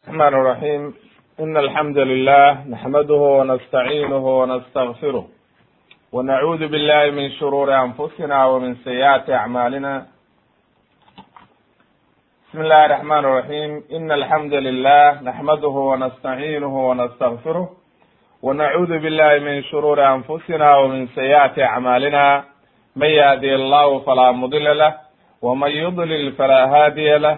الرحمن الرحيم إن الحمد لله نحمده ونستعينه ونستغفره ونعوذ بالله من شرور أنفسنا ومن سيئات أعمالنا بسم الله الرحمن الرحيم إن الحمد لله نحمده ونستعينه ونستغفره ونعوذ بالله من شرور أنفسنا ومن سيئات أعمالنا من يهدي الله فلا مضل له ومن يضلل فلا هادي له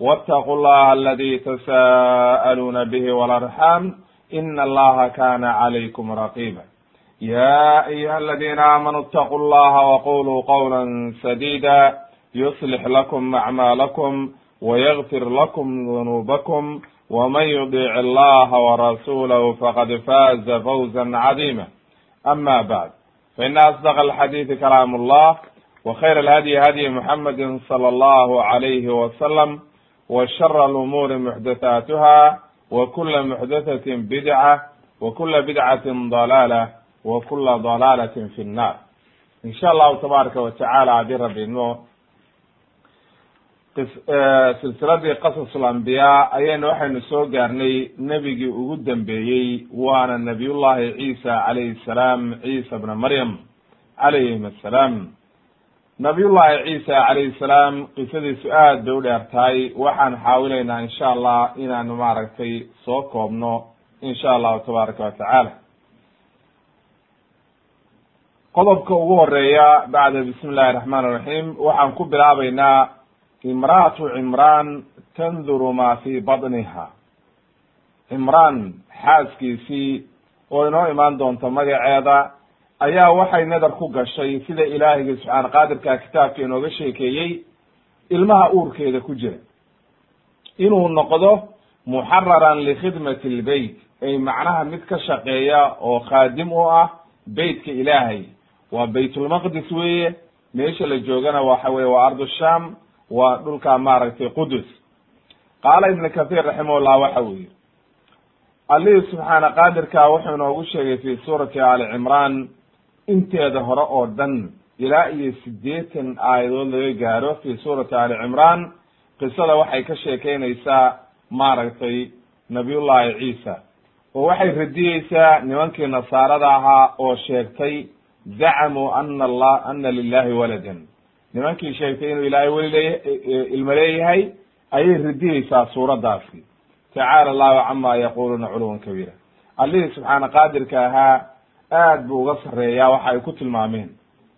واتقوا الله الذي تساءلون به والارحام ان الله كان عليكم رقيبا يا ايها الذين امنوا اتقوا الله وقولوا قولا سديدا يصلح لكم اعمالكم ويغفر لكم ذنوبكم ومن يطيع الله ورسوله فقد فاز فوزا عظيما اما بعد فان اصدق الحديث كلام الله وخير الهدي هدي محمد صلى الله عليه وسلم وشر الأمور محدثاتها وكل محدثة بدعة وكل بدعة ضلالة وكل ضلالة في النار إن شاء الله تبارك وتعالى hadii rabi idmo silsiladii qasas alambiyaa ayayna waxaynu soo gaarnay nebigii ugu dambeeyey waana nabiyullahi ciisa calayhi salaam ciisa bna maryam calayhim assalaam nabiyullahi ciisa calayhi salaam qisadiisu aad bay u dheer tahay waxaan xaawilaynaa insha allah inaanu maaragtay soo koobno insha allahu tabaaraka wa tacaala. Qodobka ugu horreeya bacda bismi illahi raxmaan iraxiim waxaan ku bilaabaynaa imra'atu cimraan tanduru ma fi batniha. Cimraan xaaskiisii oo inoo imaan doonto magaceeda ayaa waxay nadar ku gashay sida ilaahiyga subxaana qaadirka kitaabka inooga sheekeeyey ilmaha uurkeeda ku jira. Inuu noqdo muxararan likhidmati lbeyt ay macnaha mid ka shaqeeya oo khaadim u ah beytka ilaahay. Waa baytulmaqdis weeye meesha la joogana waxa weye waa ardu sham waa dhulka maaragtay qudus. Qaala ibn kathir raximahullah waxa weeye allihii subxaana qaadirka wuxuu inoogu sheegay fi suurati ali cimraan inteeda hore oo dhan ilaa iyo siddeetan aayadood laga gaaro fi suurati ali cimraan qisada waxay ka sheekeynaysaa maaragtay nabiyullahi ciisa. Oo waxay radiyeysaa nimankii nasaarada ahaa oo sheegtay zacamuu ana allah ana lilahi waladan. Nimankii sheegtay inuu ilaahay weli leeya ilmo leeyahay ayay radiyeysaa suuraddaasi. Tacaala allahu cama yaquluuna culuwan kabiira. Allihii subxaana qaadirka ahaa aad buu uga sareeyaa waxa ay ku tilmaameen.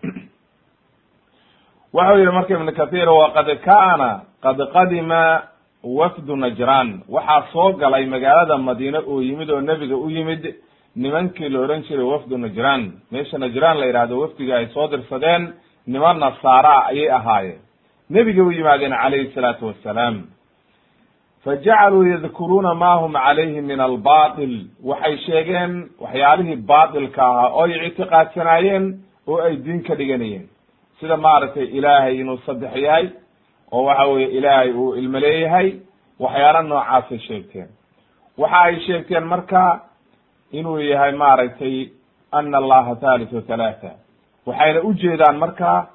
Wuxuu yihi marka ibn kathir waqad kaana qad qadima wafdu najran. Waxaa soo galay magaalada madiine oo yimid oo nebiga u yimid nimankii la ohan jiray wafdu najran. Meesha najran la yihahdo wafdiga ay soo dirsadeen niman nasaara ayay ahaayeen. Nebiga u yimaadeen calayhi salaatu wassalaam fajacaluu yadkuruuna ma hum calayhi min albatil waxay sheegeen waxyaalihii batilka ahaa oo ay ictiqaadsanaayeen oo ay diin ka dhiganayeen sida maaragtay ilaahay inuu saddex yahay oo waxa weye ilaahay uu ilmo leeyahay waxyaala noocaasay sheegteen waxa ay sheegteen marka inuu yahay maaragtay ana allaha thalithu thalaatha waxayna ujeedaan marka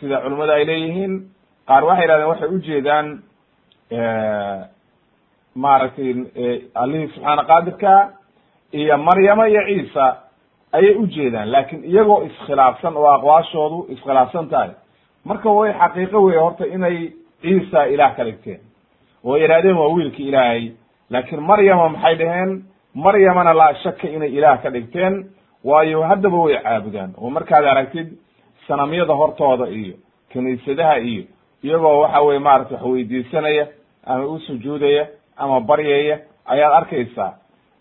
sida culimmadu ay leeyihiin qaar waxay yihahdeen waxay ujeedaan maaragtay allihii subxaana qaadirka iyo maryama iyo ciisa ayay ujeedaan laakin iyagoo iskhilaafsan oo aqwaashoodu iskhilaafsan tahay. Marka way xaqiiqo wey horta inay ciisa ilaah ka dhigteen oo yidhahdeen waa wiilki ilaahay. Laakin maryama maxay dhaheen? Maryamana laa shaka inay ilaah ka dhigteen waayo haddaba way caabudaan. Oo markaad aragtid sanamyada hortooda iyo kiniisadaha iyo iyagoo waxa weye maarata wax weydiisanaya ama u sujuudaya ama baryaya ayaad arkaysaa.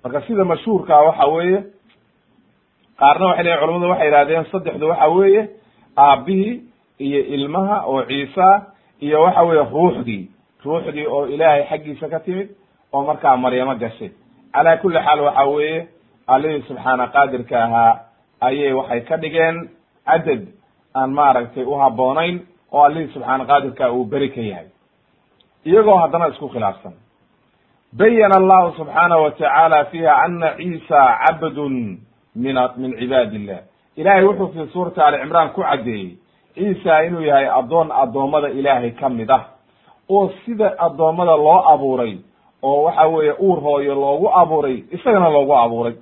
Marka sida mashhuurkaa waxa weeye qaarna waxay leeyiin culamadu waxay yihahdeen saddexdu waxa weeye aabihii iyo ilmaha oo ciisa iyo waxa weeye ruuxdii. Ruuxdii oo ilaahay xaggiisa ka timid oo markaa maryamo gashay. Calaa kulli xaal waxa weeye allihii subxaana qaadirka ahaa ayay waxay ka dhigeen cadad aan maaragtay u habboonayn oo allihii subxaana qaadirka uu beri ka yahay. Iyagoo haddana isku khilaafsan bayana allahu subxaanahu watacaala fiiha ana ciisa cabdun min min cibaadi illah ilahay wuxuu fi suurati ali cimraan ku caddeeyey ciisa inuu yahay addoon addoommada ilaahay ka mid ah oo sida addoommada loo abuuray oo waxa weeye uur hooyo loogu abuuray isagana loogu abuuray.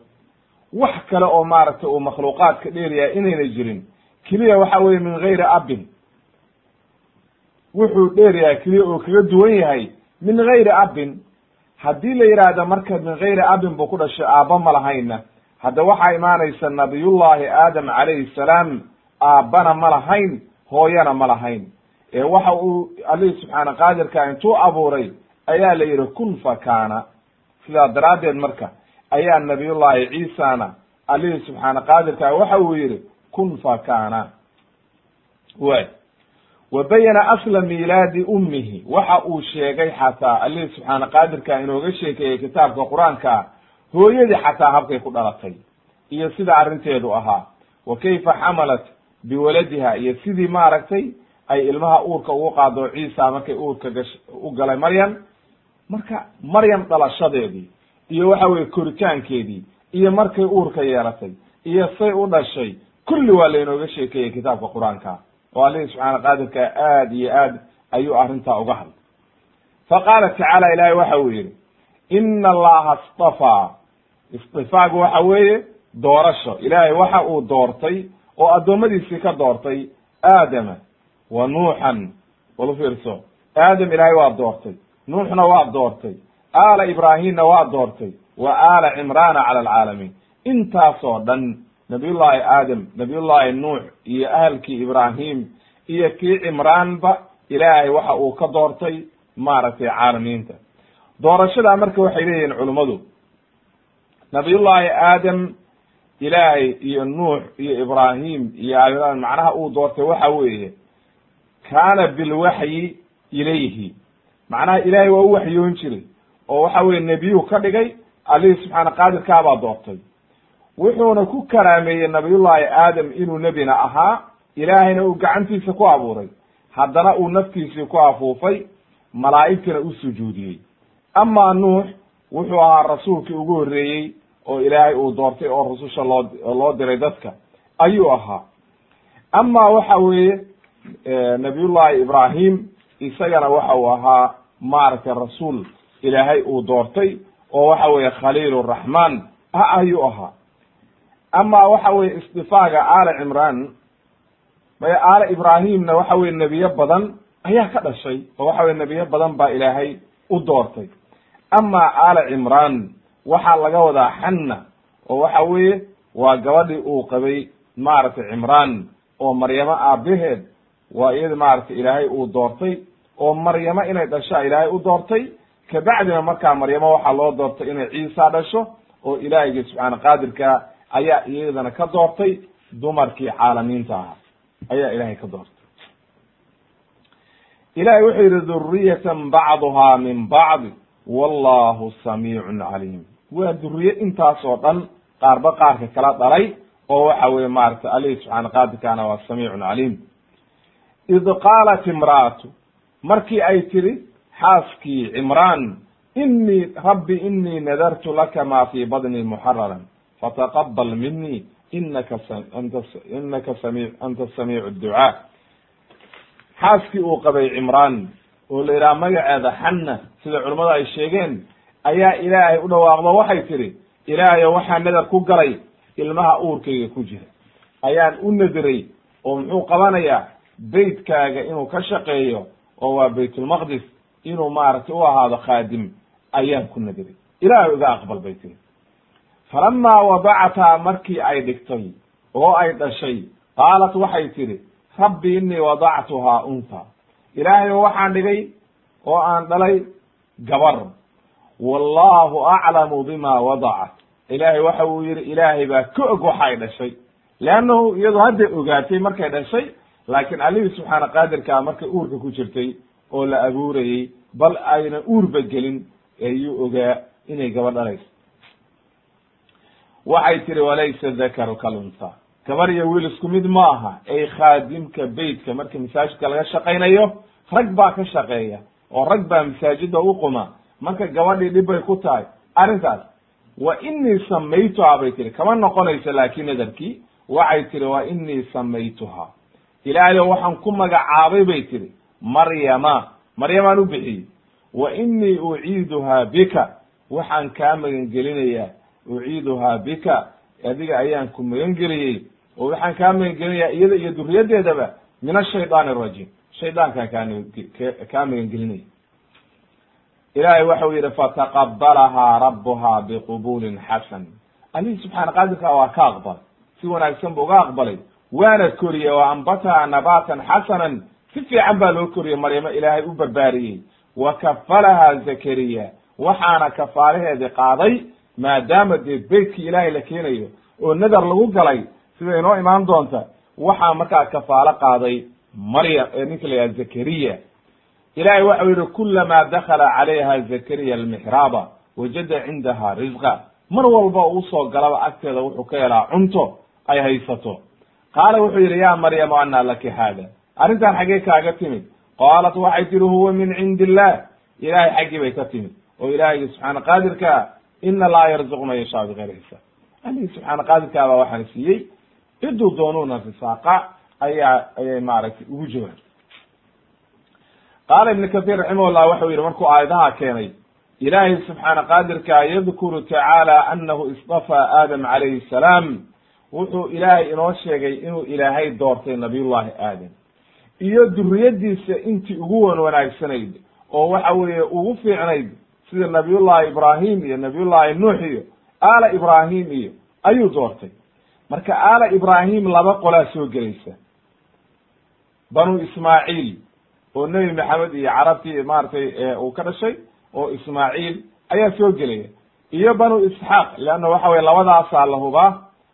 Wax kale oo maaragtay uu makhluuqaadka dheeryahay inayna jirin keliya waxa weye min gayri abin wuxuu dheeryahay keliya oo kaga duwan yahay min gayri abin haddii la yidhaahdo marka min gayri abin buu ku dhashay aabba ma lahayna. Hadda waxaa imaanaysa nabiyullahi aadam calayhi salaam aabbana ma lahayn hooyana ma lahayn. Ee waxa uu alihi subxaana qaadirka intuu abuuray ayaa la yidhi kun fa kaana. Sidaa daraaddeed marka ayaa nabiyullahi ciisana alihi subxaana qaadirka waxa uu yidhi kun fa kaana. Way wa bayana asla miilaadi ummihi. Waxa uu sheegay xataa alihi subxaana qaadirka inooga sheekeeyey kitaabka qur'aanka hooyadii xataa habkay ku dhalatay iyo sida arrinteedu ahaa. Wa kayfa xamalat biwaladiha iyo sidii maaragtay ay ilmaha uurka ugu qaado ciisa markay uurka gash u galay maryam. Marka maryam dhalashadeedii iyo waxa weye koritaankeedii iyo markay uurka yeelatay iyo say u dhashay kulli waa laynooga sheekeeyey kitaabka qur'aanka oo alihi subxaana qaadirka aad iyo aad ayuu arrintaa uga hadlay. Fa qaala tacaala ilahay waxa uu yihi ina allaha istafaa istifaagu waxa weeye doorasho. Ilaahay waxa uu doortay oo addoommadiisii ka doortay aadama wa nuuxan. Walu fiirso aadam ilaahay waa doortay nuuxna waa doortay aala ibraahimna waa doortay wa aala cimraana cala alcaalamiin intaasoo dhan nabiyullahi aadam nabiyullahi nuux iyo ahalkii ibraahim iyo kii cimraanba ilaahay waxa uu ka doortay maaragtay caalamiinta. Doorashadaa marka waxay leeyihiin culummadu nabiyullahi aadam ilaahay iyo nuux iyo ibraahim iyo macnaha uu doortay waxa weeye kaana bilwaxyi ilayhi. Macnaha ilaahay waa u waxyoon jiray oo waxa weye nebiyuu ka dhigay allihii subxaana qaadirkaabaa doortay wuxuuna ku karaameeyey nabiyullahi aadam inuu nebina ahaa ilaahayna uu gacantiisa ku abuuray. Haddana uu naftiisii ku afuufay malaa'igtina u sujuudiyey. Amaa nuux wuxuu ahaa rasuulkii ugu horreeyey oo ilaahay uu doortay oo rususha loo loo diray dadka. Ayuu ahaa. Amaa waxa weeye nabiyullahi ibraahim isagana waxa uu ahaa maaragtay rasuul ilaahay uu doortay oo waxa weeye khaliil raxmaan ah ayuu ahaa amaa waxa weye istifaaga aala cimraan may aala ibraahimna waxa weye nebiyo badan ayaa ka dhashay oo waxa weye nebiyo badan baa ilaahay u doortay. Amaa aala cimraan waxaa laga wadaa xanna oo waxa weeye waa gabadhii uu qabay maaragtay cimraan oo maryamo aabaheed waa iyadi maaragtay ilaahay uu doortay oo maryamo inay dhashaa ilaahay u doortay. Kabacdina markaa maryamo waxaa loo doortay inay ciisa dhasho oo ilaahiygi subxaana qaadirka ayaa iyadana ka doortay dumarkii caalamiinta ahaa. Ayaa ilahay ka doortay. Ilahay wuxuu yihi duriyatan bacduhaa min bacdi wallahu samiicun caliim. Waa duriye intaas oo dhan qaarba qaarka kala dhalay oo waxa weye maaragtay alihi subxaana qaadirkaana waa samiicun caliim. Id qaalat imra'atu markii ay tiri xaaskii cimraan inii rabbi inii nadartu laka ma fii badni muxararan fataqabal minii inaka inaka sami anta samiicu ducaa xaaskii uu qabay cimraan oo la yidhaha magaceeda xanna sida culammadu ay sheegeen ayaa ilaahay u dhawaaqdo waxay tidhi ilaahayo waxaa nadar ku galay ilmaha uurkayga ku jira. Ayaan u nadiray oo muxuu qabanayaa beytkaaga inuu ka shaqeeyo oo waa baytulmaqdis inuu maaragtay u ahaado khaadim ayaan ku nadiray. Ilaahay iga aqbal bay tiri falamaa wadacataa markii ay dhigtay oo ay dhashay qaalat waxay tidhi rabbi inii wadactuhaa unha ilaahay waxaan dhigay oo aan dhalay gabar wallahu aclamu bima wadacat ilaahay waxa uu yihi ilaahay baa ka og waxa ay dhashay leannahu iyadu hadday ogaatay markay dhashay laakiin allihii subxaana qaadirkaa markay uurka ku jirtay oo la abuurayey bal ayna uurba gelin ayuu ogaa inay gaba dhalayso waxay tihi walaysa dakaru kalunsa gabar iyo wiil isku mid ma aha ay khaadimka beytka markii masaajidka laga shaqaynayo rag baa ka shaqeeya oo rag baa masaajida u quma. Marka gabadhii dhib bay ku tahay. Arrintaas wa inii samaytuhaa bay tihi kama noqonayso laakiin nadarkii waxay tihi wa inii samaytuhaa ilaahayo waxaan ku magacaabay bay tihi maryama maryamaan u bixiyey. Wa inii uciiduhaa bika waxaan kaa magangelinayaa uciiduhaa bika adiga ayaan ku magangeliyey oo waxaan kaa magangelinayaa iyada iyo duriyaddeedaba min ashayطaan arajiim shaydaankaan kaa kaa magangelinaya. Ilaahay waxau yihi fataqabalahaa rabuhaa biqubulin xasan. Alihii subxaana qaadirka waa ka aqbalay. Si wanaagsan bu uga aqbalay. Waana koriyey oo ambataha nabatan xasanan. Si fiican baa loo koriyey maryamo ilaahay u barbaariyey. Wa kafalahaa zakariya waxaana kafaalaheedii qaaday maadaama dee beytkii ilaahay la keenayo oo nadar lagu galay sida inoo imaan doonta waxaa markaa kafaalo qaaday maryam ee ninka la yidhaha zakariya. Ilahay waxau yihi kulamaa dakala calayha zakariya almixraaba wajada cindaha risqa mar walba u soo galaba agteeda wuxuu ka helaa cunto ay haysato. Qaala wuxuu yihi ya maryamu anaa laki haada. Arrintan xaggee kaaga timid. Qaalat waxay tihi huwa min cindi illah ilahay xaggii bay ka timid. Oo ilaahaygi subxaana qaadirkaa ina laa yarzuq man yashaa bigayri xisaab alihii subxaana qaadirkaa baa waxaan siiyey ciduu doonuuna risaaqa ayaa ayay maaragtay ugu jawaab qaala ibn kathir raximahullah waxau yihi markuu aayadaha keenay ilaahay subxaana qaadirka yadkuru tacaala anahu istafaa aadam calayhi salaam wuxuu ilaahay inoo sheegay inuu ilaahay doortay nabiyullahi aadam iyo duriyadiisa intii ugu wan wanaagsanayd oo waxa weeye ugu fiicnayd sida nabiyullahi ibrahim iyo nabiyullahi nuux iyo aala ibrahim iyo ayuu doortay. Marka aala ibrahim laba qolaa soo gelaysa. Banu ismaaciil oo nebi maxamed iyo carabtii maaragtay uu ka dhashay oo ismaaciil ayaa soo gelaya. Iyo banu isxaaq leanna waxa weye labadaasaa la hubaa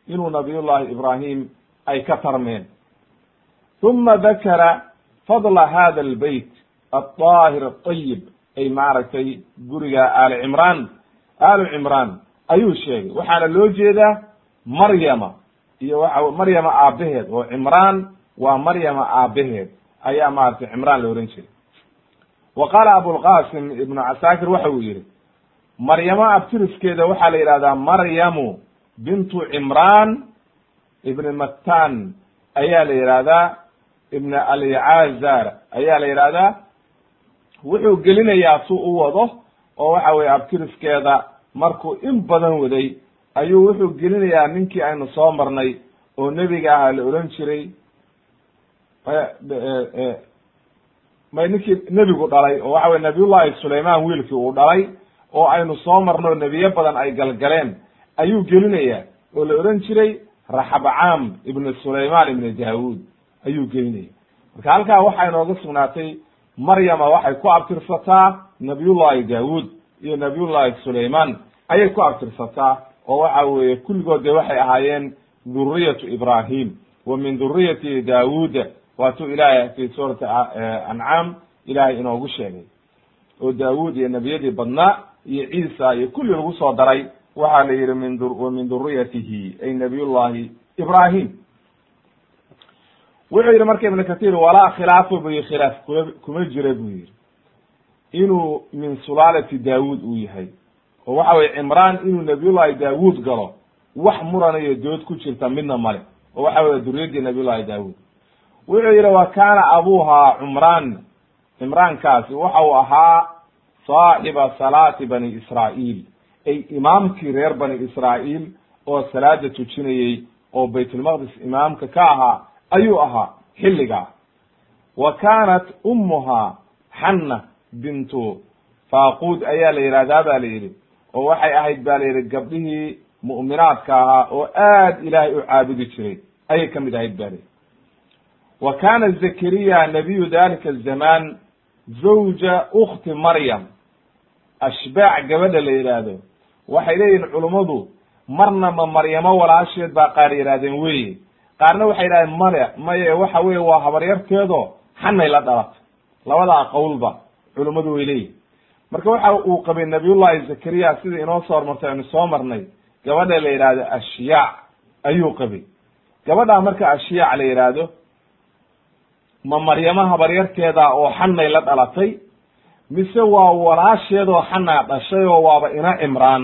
inuu nabiyullahi ibrahim ay ka tarmeen. Uma dakara fadla hada albeyt alطaahir aطayib ay maaragtay guriga aali cimraan. Aalu cimraan ayuu sheegay. Waxaana loo jeedaa maryama. Iyo waxa maryama aabaheed oo cimraan waa maryama aabaheed ayaa maratay cimraan la ohan jiray. Wa qaala abulqasim ibnu casaakir waxa uu yihi maryamo abtiriskeeda waxaa la yidhahdaa maryamu bintu cimraan ibni mattan ayaa la yidhahdaa ibn alicazar ayaa la yidhahdaa wuxuu gelinayaa su u wado oo waxa weye abtiriskeeda markuu in badan waday ayuu wuxuu gelinayaa ninkii aynu soo marnay oo nebiga ahaa la ohan jiray may ninkii nebigu dhalay oo waxa weye nabiyullahi sulayman wiilkii uu dhalay oo aynu soo marno nebiyo badan ay galgaleen ayuu gelinayaa oo la odhan jiray raxabcaam ibnu sulayman ibnu daawud ayuu geynaya marka halkaa waxaa inooga sugnaatay maryama waxay ku abtirsataa nabiyullahi daawud iyo nabiyullahi sulayman ayay ku abtirsataa oo waxa weeye kulligood de waxay ahaayeen dhuriyatu ibrahim wa min dhuriyati daawuda waatuu ilaahay fi suurati ancaam ilaahay inoogu sheegay. Oo daawud iyo nebiyadii badnaa iyo ciisa iyo kulli lagu soo daray waxaa la yihi min wa min dhuriyatihi ay nabiyullahi ibrahim wuxuu yihi marka ibn kathir walaa khilaafa bu yihi khilaaf. Kuma kuma jira buu yihi inuu min sulaalati daawud uu yahay. Oo waxa weye cimraan inuu nabiyullahi daawud galo wax muranayo dood ku jirta midna male oo waxa weye duriyadii nabiyullahi daawud wuxuu yihi wa kaana abuha cumraan. Cimraankaasi waxa uu ahaa saaxiba salaati bani israa'iil. Ay imaamkii reer bani israa'iil oo salaada tujinayey oo baytulmaqdis imaamka ka ahaa ayuu ahaa xilligaa wa kaanat ummuhaa xanna bintu faaquud ayaa la yidhahdaa ba la yidhi oo waxay ahayd ba la yidhi gabdhihii mu'minaadka ahaa oo aad ilaahay u caabudi jiray ayay ka mid ahayd ba la yidhi. Wa kana zakariya nabiyu dalika azamaan zawja ukti maryam. Ashbaac gabadha la yidhaahdo waxay leeyihiin culummadu marna ma maryamo walaasheed baa qaar yidhahdeen weye qaarna waxay yidhahdeen male maye waxa weye waa habaryarteedo xanay la dhalatay labadaa qowlba culummadu way leeyihiin marka waxa uu qabay nabiyullahi zakariya sidai inoo soo hormartay aynu soo marnay gabadha la yidhaahdo ashyaac ayuu qabay. Gabadhaa marka ashyaac la yidhaahdo ma maryamo habaryarteeda oo xannay la dhalatay? Mise waa walaasheedoo xanaa dhashay oo waaba ina cimraan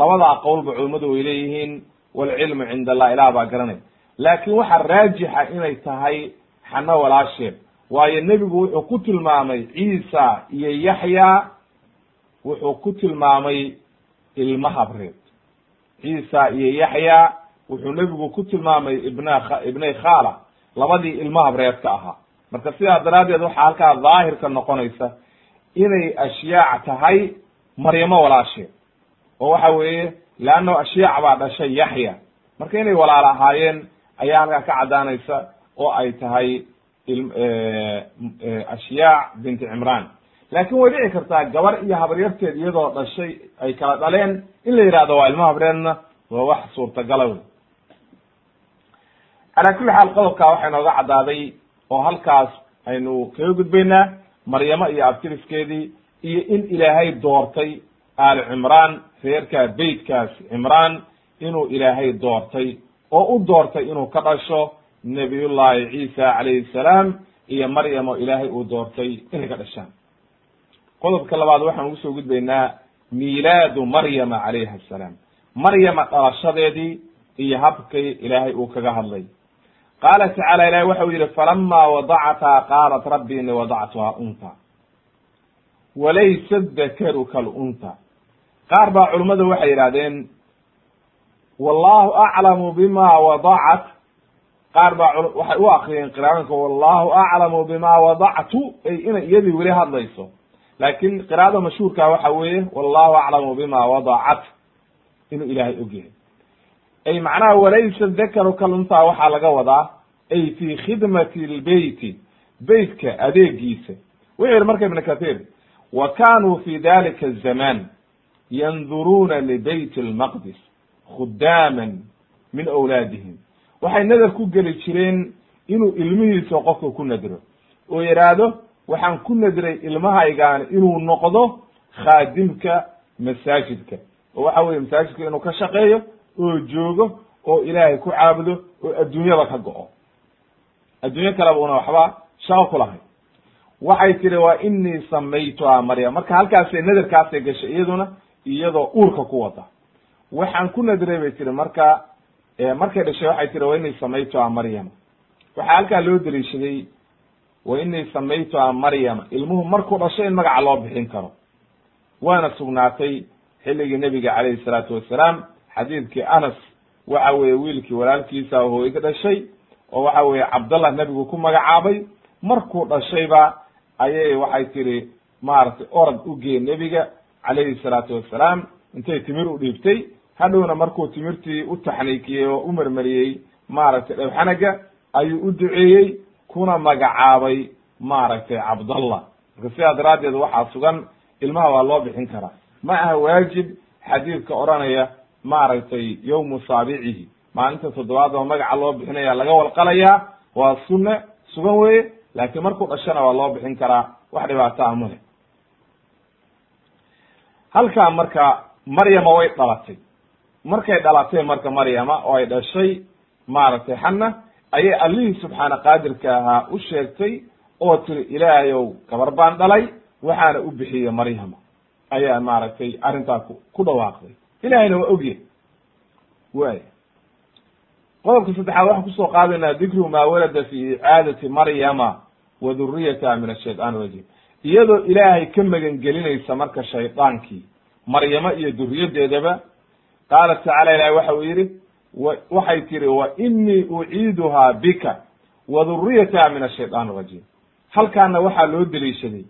labadaa qowlba culummadu way leeyihiin walcilmu cinda allah ilaah baa garanay laakiin waxaa raajixa inay tahay xano walaasheed. Waayo nebigu wuxuu ku tilmaamay ciisa iyo yaxya wuxuu ku tilmaamay ilma habreed ciisa iyo yaxya wuxuu nebigu ku tilmaamay ibna ibnay khala labadii ilma habreedka ahaa. Marka sidaa daraaddeed waxaa halkaa daahirka noqonaysa inay ashyaac tahay maryamo walaasheed. Oo waxa weeye leanno ashyaac baa dhashay yaxya. Marka inay walaal ahaayeen ayaa halkaa ka caddaanaysa oo ay tahay ashyaac binti cimraan. Laakin way dhici kartaa gabar iyo habaryarteed iyadoo dhashay ay kala dhaleen in la yihahdo waa ilmo habreedna waa wax suurtagala wey calaa kulli xaal qodobka waxaa inooga caddaaday oo halkaas aynu kaga gudbaynaa maryamo iyo abtiriskeedii iyo in ilaahay doortay aali cimraan reerkaa beytkaas cimraan inuu ilaahay doortay oo u doortay inuu ka dhasho nabiyullahi ciisa calayhi salaam iyo maryam oo ilaahay uu doortay inay ka dhashaan. Qodobka labaad waxaan ugu soo gudbaynaa miilaadu maryama calayha asalaam maryama dhalashadeedii iyo habkii ilaahay uu kaga hadlay. Qaala tacaala ilahi waxau yihi falama wadacataa qaalat rabbi ini wadactuha unta. Walaysa dakaru kalunta qaar baa culummada waxay yidhahdeen wallahu aclamu bima wadacat qaar baa waxay u akriyeen qiraadanka wallahu aclamu bima wadactu ay inay iyadii weli hadlayso. Laakin qiraa'ada mashhuurka waxa weeye wallahu aclamu bima wadacat inuu ilaahay ogyahay. Ay macnaha walaysa dakaru kaluntaa waxaa laga wadaa ay fi khidmati lbeyti beytka adeegiisa wuxuu yihi marka ibn kathir wa kanuu fi dalika azaman yanduruuna libayt lmaqdis khudaaman min awlaadihim. Waxay nadar ku geli jireen inuu ilmihiisa qofka ku nadro oo yidhaahdo waxaan ku nadray ilmahaygaani inuu noqdo khaadimka masaajidka. Oo waxa weye masaajidka inuu ka shaqeeyo oo joogo oo ilaahay ku caabudo oo adduunyada ka go-o. Adduunyo kaleba una waxba shaqo ku lahay. Waxay tiri waa inii samaytuha maryam. Marka halkaasay nadarkaasay gashay iyaduna iyadoo uurka ku wada waxaan ku nadray bay tiri marka markay dhashay waxay tiri wa inii samaytuha maryama waxaa halkaa loo daliishaday wa inii samaytuha maryama ilmuhu markuu dhasho in magaca loo bixin karo. Waana sugnaatay xilligii nebiga calayhi salaatu wassalaam xadiidkii anas waxa weeye wiilkii walaalkiisa hooy ka dhashay oo waxa weeye cabdallah nebigu ku magacaabay. Markuu dhashayba ayay waxay tiri maaragtay orad u gee nebiga calayhi salaatu wassalaam intay timir u dhiibtay hadhowna markuu timirtii u taxniikiyey oo u marmariyey maaragtay dhowxanaga ayuu u duceeyey kuna magacaabay maaragtay cabdallah. Marka sidaa daraaddeed waxaa sugan ilmaha waa loo bixin karaa. Ma aha waajib xadiidka odhanaya maaragtay yawmu saabicihi maalinta toddobaad oo magaca loo bixinaya laga walqalayaa waa sunne sugan weye laakiin markuu dhashana waa loo bixin karaa wax dhibaato ah male halkaa marka maryama way dhalatay. Markay dhalatay marka maryama oo ay dhashay maaragtay xanna ayay allihii subxaana qaadirka ahaa u sheegtay oo tiri ilaahayow gabar baan dhalay waxaana u bixiyey maryama. Ayaa maaragtay arrintaa ku ku dhawaaqday. Ilahayna waa ogyahay way qodobka saddexaad waxaan ku soo qaadaynaa dikru maa walada fi icaadati maryama wa duriyataha min ashaytaan rajim iyadoo ilaahay ka magan gelinaysa marka shaydaankii maryamo iyo duriyaddeedaba qaala tacala ilahi waxa uu yidhi waxay tiri wa inii uciiduhaa bika wa duriyataha min ashaytaan rajim halkaana waxaa loo deliishaday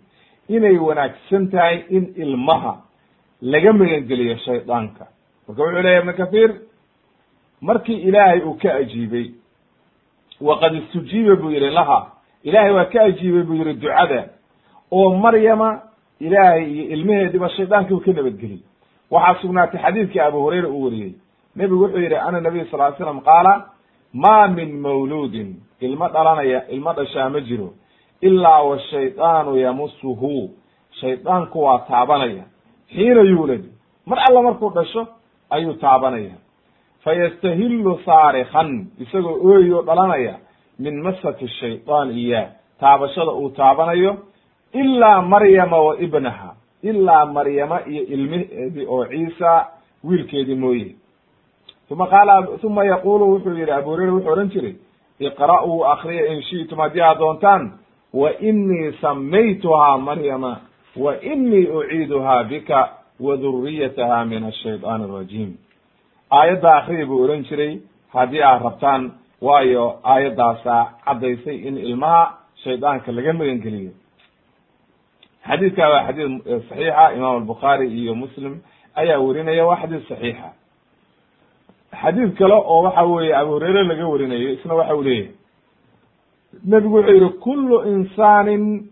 inay wanaagsan tahay in ilmaha laga magangeliyo shaydaanka marka wuxuu leya ibnu kahiir markii ilaahay uu ka ajiibay waqad istujiiba buu yihi laha ilaahay waa ka ajiibay buu yihi ducada oo maryama ilaahay iyo ilmaheediba shaydaankii uu ka nabadgeliyey. Waxaa sugnaatay xadiidkii abu hurayra uu wariyey. Nebigu wuxuu yihi ana nabiy sal ly slam qaala ma min mawluudin ilmo dhalanaya ilmo dhashaa ma jiro ilaa washaydaanu yamusuhu shaydaanku waa taabanaya. Xiina yuulad mar alla markuu dhasho ayuu taabanaya. Fayastahillu saarikan isagoo ooyo dhalanaya min masati shayطaan iya. Taabashada uu taabanayo ilaa maryama wa ibnaha. Ilaa maryama iyo ilmaheedii oo ciisa wiilkeedii mooye. Uma qaala uma yaqulu wuxuu yihi abu hurayra wuxuu odhan jiray iqra'uu akriya in shi'tum haddii aad doontaan wa inii samaytuhaa maryama wa inii uciiduhaa bika wa duriyataha min ashayطaan arajiim aayadda akriya buu odhan jiray haddii aad rabtaan waayo aayaddaasa caddaysay in ilmaha shaydaanka laga magan geliyo xadiidka waa xadiid saxiixa imaam albukhaari iyo muslim ayaa werinaya waa xadiid saxiixa. Xadiid kale oo waxa weeye abu hureyre laga warinayo isna waxa uu leeyahay. Nebigu wuxuu yihi kulu insaanin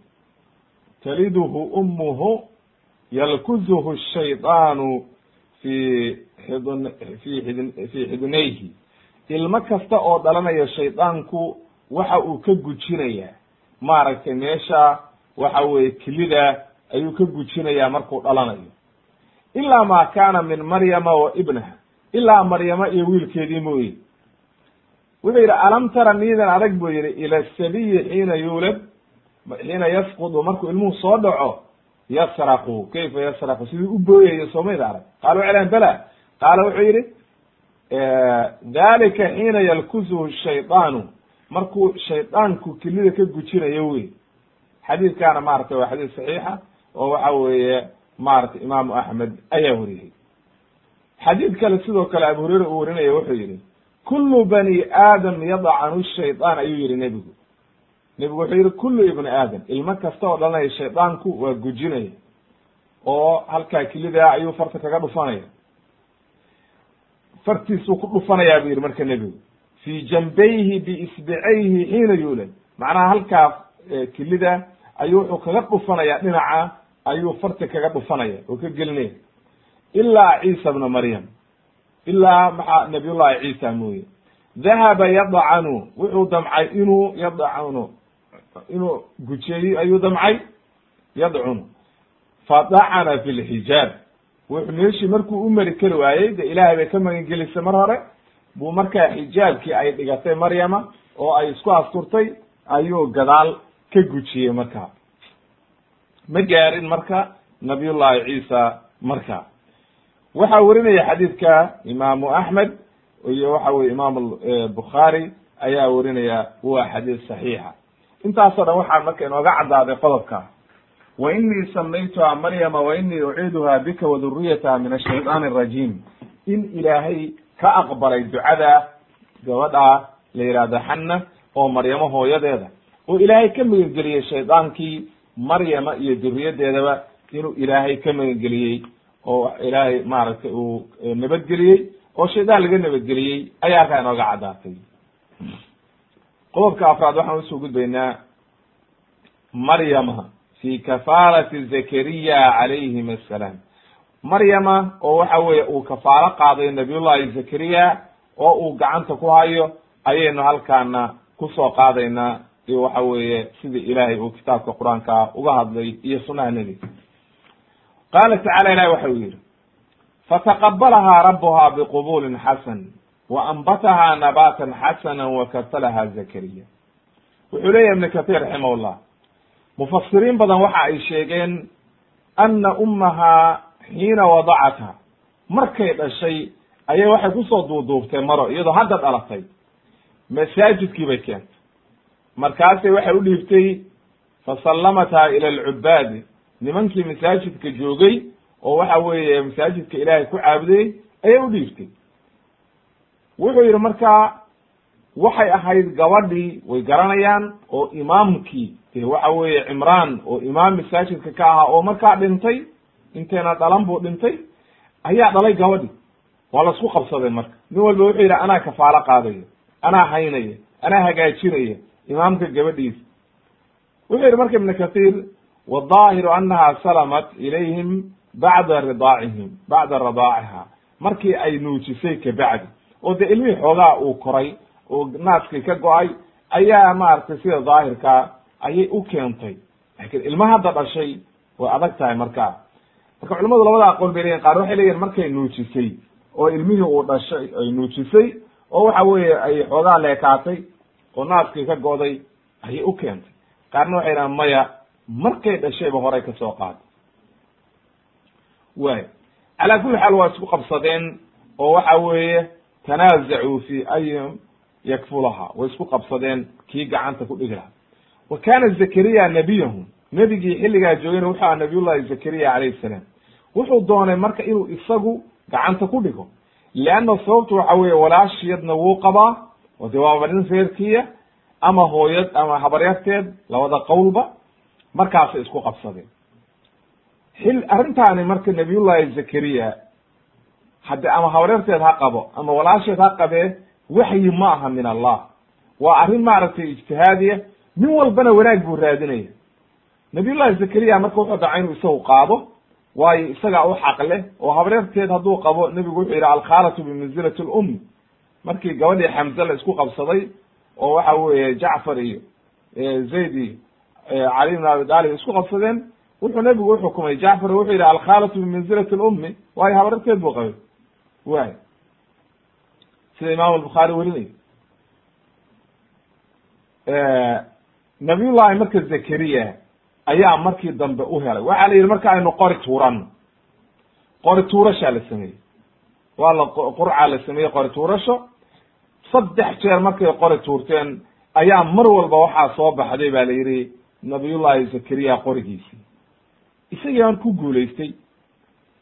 taliduhu umuhu yalkuzuhu shaydaanu fi xidn fi xidn fi xidnayhi ilmo kasta oo dhalanaya shaydaanku waxa uu ka gujinayaa maaragtay meesha waxa weye kelida ayuu ka gujinayaa markuu dhalanayo. Ilaa ma kana min maryama wa ibnaha ilaa maryama iyo wiilkeedii mooye. Wuxuu yidhi alam tara niidan adag buu yihi ila sabiyi xiina yuulad xiina yasqudu markuu ilmuhu soo dhaco yasraqu. Kayfa yasraqu? Sidii u booyayo soomayda arag. Waxay lahan bela qaala wuxuu yihi dalika xiina yalkuzuhu shaydaanu markuu shaydaanku kelida ka gujinayo wey xadiidkaana maratay waa xadiid saxiixa oo waxa weeye maratay imaamu axmed ayaa wariyey. Xadiid kale sidoo kale abu hureyre uu warinaya wuxuu yihi kulu bani aadam yadcanu shaydaan ayuu yihi nebigu. Nebigu wuxuu yihi kulu ibni aadam ilmo kasta oo dhalanaya shaydaanku waa gujinaya oo halkaa kelidaa ayuu farta kaga dhufanaya. Fartiisuu ku dhufanayaa buu yihi marka nebigu fii jambayhi biisbicayhi xiina yuulad. Macnaha halkaa kelida ayuu wuxuu kaga dhufanayaa dhinaca ayuu farti kaga dhufanaya oo ka gelinaya. Ilaa ciisa bna maryam. Ilaa maxaa nabiyullahi ciisa mooye. Dahaba yadcanu wuxuu damcay inuu yadcanu inuu gujeeyo ayuu damcay? Yadcunu. Fadacana fi lxijaab wuxuu meeshii markuu u mari kari waayey de ilaahay bay ka magan gelisay mar hore. Buu markaa xijaabkii ay dhigatay maryama oo ay isku asturtay ayuu gadaal ka gujiyey marka. Ma gaarin marka nabiyullahi ciisa marka. Waxaa werinaya xadiidka imaamu axmed iyo waxa weye imaam bukhaari ayaa werinaya waa xadiid saxiixa. Intaasoo dhan waxaa marka inooga caddaaday qodobka. Wa inii samaytuha maryama wa inii uciiduha bika wa duriyataha min ashayطaan arajiim in ilaahay ka aqbalay ducada gabadha la yihahdo xanna oo maryamo hooyadeeda oo ilaahay ka magangeliyey shaydaankii maryama iyo duriyadeedaba inuu ilaahay ka magangeliyey oo ilaahay maaragtay uu nabadgeliyey. Oo shaydaan laga nabadgeliyey ayaa halkaa inooga caddaatay qodobka afraad waxaan u soo gudbaynaa maryama fi kafaalati zakariya calayhim assalaam. Maryama oo waxa weeye uu kafaalo qaaday nabiyullahi zakariya oo uu gacanta ku hayo ayaynu halkaana ku soo qaadaynaa iyo waxa weeye sidii ilaahay uu kitaabka qur'aanka uga hadlay iyo sunaha nebiga qaala tacala ilahi waxa uu yihi fataqabalahaa rabuha biqubulin xasan wa anbatahaa nabatan xasana wakafalaha zakariya. Wuxuu leeyahy ibn kathir raximahullah mufasiriin badan waxa ay sheegeen ana ummahaa xiina wadacatha markay dhashay ayay waxay ku soo duuduubtay maro iyadoo hadda dhalatay. Masaajidkii bay keentay markaasay waxay u dhiibtay fasallamathaa ila alcubaadi nimankii masaajidka joogay oo waxa weeye masaajidka ilaahay ku caabudayey ayay u dhiibtay. Wuxuu yihi markaa waxay ahayd gabadhii way garanayaan oo imaamkii dee waxa weeye cimraan oo imaam masaajidka ka ahaa oo markaa dhintay intayna dhalan buu dhintay ayaa dhalay gabadhi. Waa la isku qabsadeen marka. Nin walba wuxuu yidhi anaa kafaalo qaadayo anaa haynaya anaa hagaajinaya imaamka gabadhiisa wuxuu yihi marka ibn kathir wadaahiru anaha salamat ilayhim bacda ridaacihim bacda radaaciha markii ay nuujisay kabacdi oo dee ilmihii xoogaa uu koray oo naaskii ka go'ay ayaa maaragtay sida daahirkaa ayay u keentay. Laakiin ilma hadda dhashay way adag tahay markaa marka culamadu labada aqoon bay leyihin qaar waxay leeyihiin markay nuujisay oo ilmihii uu dhashay ay nuujisay oo waxa weeye ay xoogaa leekaatay oo naaskii ka go'day ayay u keentay. Qaarna waxay dhahan maya markay dhashayba horay ka soo qaada way calaa kulli xaal waa isku qabsadeen oo waxa weeye tanaazacuu fi ayim yakfulaha way isku qabsadeen kii gacanta ku dhigi lahaa. Wa kana zakariya nebiyahum nebigii xilligaa joogayna wuxuu aha nabiyullahi zakariya calayhi salaam. Wuxuu doonay marka inuu isagu gacanta ku dhigo leanna sababtu waxa weeye walaashiyadna wuu qabaa oo dee waaba nin ama hooyad ama habaryarteed labada qowlba markaasay isku qabsadeen. Xil arrintaani marka nabiyullahi zakariya hadde ama habaryarteed ha qabo ama walaasheed ha qabee waxyi ma aha min allah. Waa arrin maaragtay ijtihaadiya nin walbana wanaag buu raadinaya. Nabiyullahi zakariya marka wuxuu daca inuu isagu qaado waayo isagaa u xaq leh oo habaryarteed hadduu qabo nebigu wuxuu yidhi alkhaalatu bimanzilati lummi markii gabadhii xamze la isku qabsaday oo waxa weeye jacfar iyo zayd iyo cali bn abi talib isku qabsadeen wuxuu nebigu uxukumay jacfar wuxuu yidhi alkhaalatu bimanzilati lummi waayo habaryarteed buu qabay. Way sida imam albukhaari werinayo nabiyullahi marka zakariya ayaa markii dambe u helay. Waxaa la yidhi marka aynu qori tuurano qori tuurashaa la sameeyey. Waa la qurcaa la sameeyey qori tuurasho saddex jeer markay qori tuurteen ayaa mar walba waxaa soo baxday ba la yidhi nabiyullahi zakariya qorigiisii. Isagii aan ku guulaystay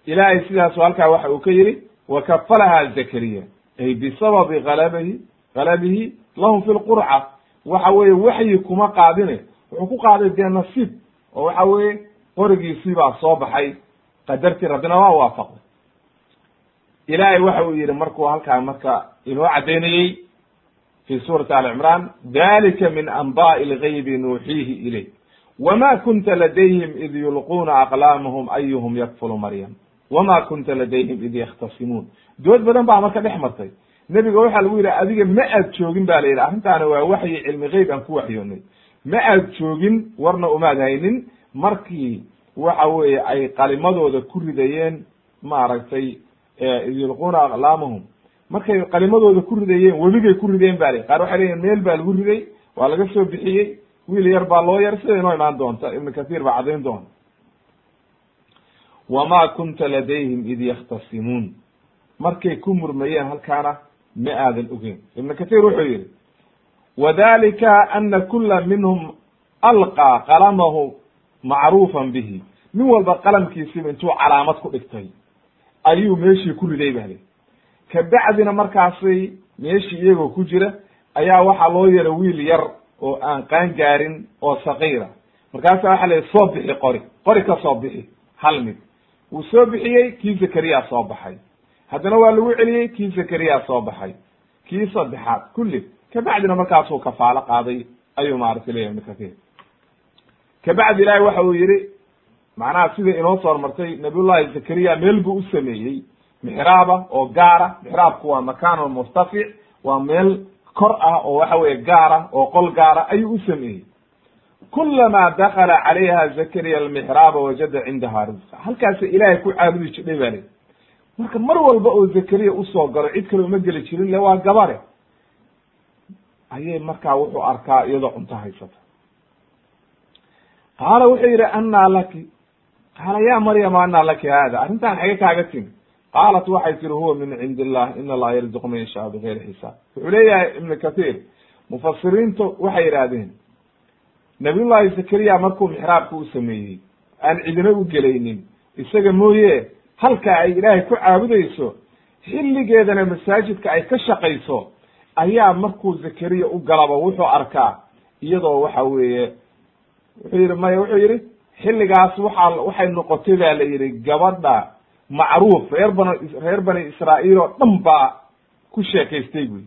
ilaahay sidaasu halkaa waxa uu ka yidhi wakafalaha zakariya ay bisababi alabihi galabihi lahum fi lqurca waxa weeye waxyi kuma qaadine wuxuu ku qaaday dee nasiib oo waxa weeye qorigiisii baa soo baxay. Qadartii rabbina waa waafaqday ilaahay waxa uu yihi markuu halkaa marka inoo caddaynayey fi suurati ali cimraan dalika min anba'i lgaybi nuuxiihi ilayk wma kunta ladayhim id yulquuna aqlaamahum ayuhum yakfulu maryam. Wama kunta ladayhim id yakhtasimuun. Dood badan baa marka dhex martay. Nebiga waxaa lagu yidhi adiga ma aad joogin ba la yidhi. Arrintaana waa waxyi cilmi geyb aan ku waxyoonay. Ma aad joogin warna umaad haynin. Markii waxa weeye ay qalimadooda ku ridayeen maaragtay id yulquuna aqlaamahum markay qalimadooda ku ridayeen webigay ku rideen ba qaar waxay leyihin meel baa lagu riday waa laga soo bixiyey wiil yar baa loo yar sida inoo imaan doonta. Ibnu kathiir baa caddayn doona. Wama kunta ladayhim id yakhtasimuun markay ku murmayeen halkaana ma aadan ogeyn. Ibnu kathiir wuxuu yihi wadalika ana kula minhum alqaa qalamahu macruufan bihi. Nin walba qalamkiisiba intuu calaamad ku dhigtay ayuu meeshii ku riday ba li kabacdina markaasay meeshii iyagoo ku jira ayaa waxaa loo yara wiil yar oo aan qaan gaarin oo sakiira markaasa waxa la soo bixi qori. Qori ka soo bixi. Hal mid. Wuu soo bixiyey kii zakariya soo baxay. Haddana waa lagu celiyey kii zakariya soo baxay. Kii saddexaad kulli kabacdina markaasuu kafaalo qaaday ayuu maaragtay leyahy ibnu kathir kabacdi ilaahi waxa uu yihi macnaha sida inoo soo hormartay nabiyullahi zakariya meel buu u sameeyey mixraaba oo gaara. Mixraabku waa makaanun murtafic waa meel kor ah oo waxa weye gaara oo qol gaara ayuu u sameeyey. Kulama dakala calayha zakariya almixraaba wajada cindaha risqa halkaasa ilaahay ku caabudi jidhay ba lii marka mar walba oo zakariya u soo galo cid kale uma geli jirin le waa gabare. Ayay markaa wuxuu arkaa iyadoo cunto haysata. Qaala wuxuu yidhi annaa laki qaala ya maryama annaa laki hada arrintan xage kaaga timi. Qaalat waxay tihi huwa min cindi illah in allaha yarzuqu man yashaa bigayri xisaab. Wuxuu leeyahay ibnu kathiir mufasiriintu waxay yidhaahdeen nabiyullahi zakariya markuu mixraabka u sameeyey aan cidina u gelaynin isaga mooye halka ay ilaahay ku caabudayso xilligeedana masaajidka ay ka shaqayso ayaa markuu zakariya u galaba wuxuu arkaa iyadoo waxa weeye wuxuu yihi maya wuxuu yihi xilligaas waxaa waxay noqotay ba la yihi gabadha macruuf reer bana reer bani israa'iil oo dhan baa ku sheekaystay buyi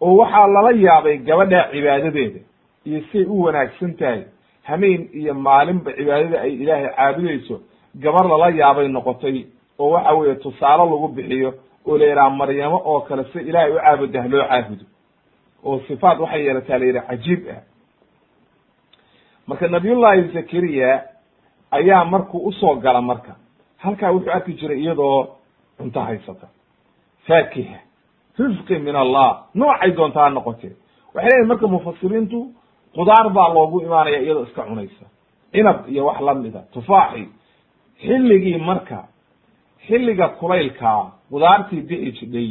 oo waxaa lala yaabay gabadha cibaadadeeda iyo siay u wanaagsan tahay hameen iyo maalinba cibaadada ay ilaahay caabudayso gabar lala yaabay noqotay. Oo waxa weeye tusaale lagu bixiyo oo la yidhaha maryamo oo kale si ilaahay u caabudah loo caabudo. Oo sifaat waxay yeelataa la yidhaha cajiib ah. Marka nabiyullahi zakariya ayaa markuu u soo gala marka. Halkaa wuxuu arki jiray iyadoo cunto haysata. Faakiha risqi min allah. Noocay doontaa noqotee waxay leeyihiin marka mufasiriintu qudaar baa loogu imaanaya iyadoo iska cunaysa. Cinab iyo wax lamida tufaaxi xilligii marka xilliga kulaylkaa qudaartii bixi jidhay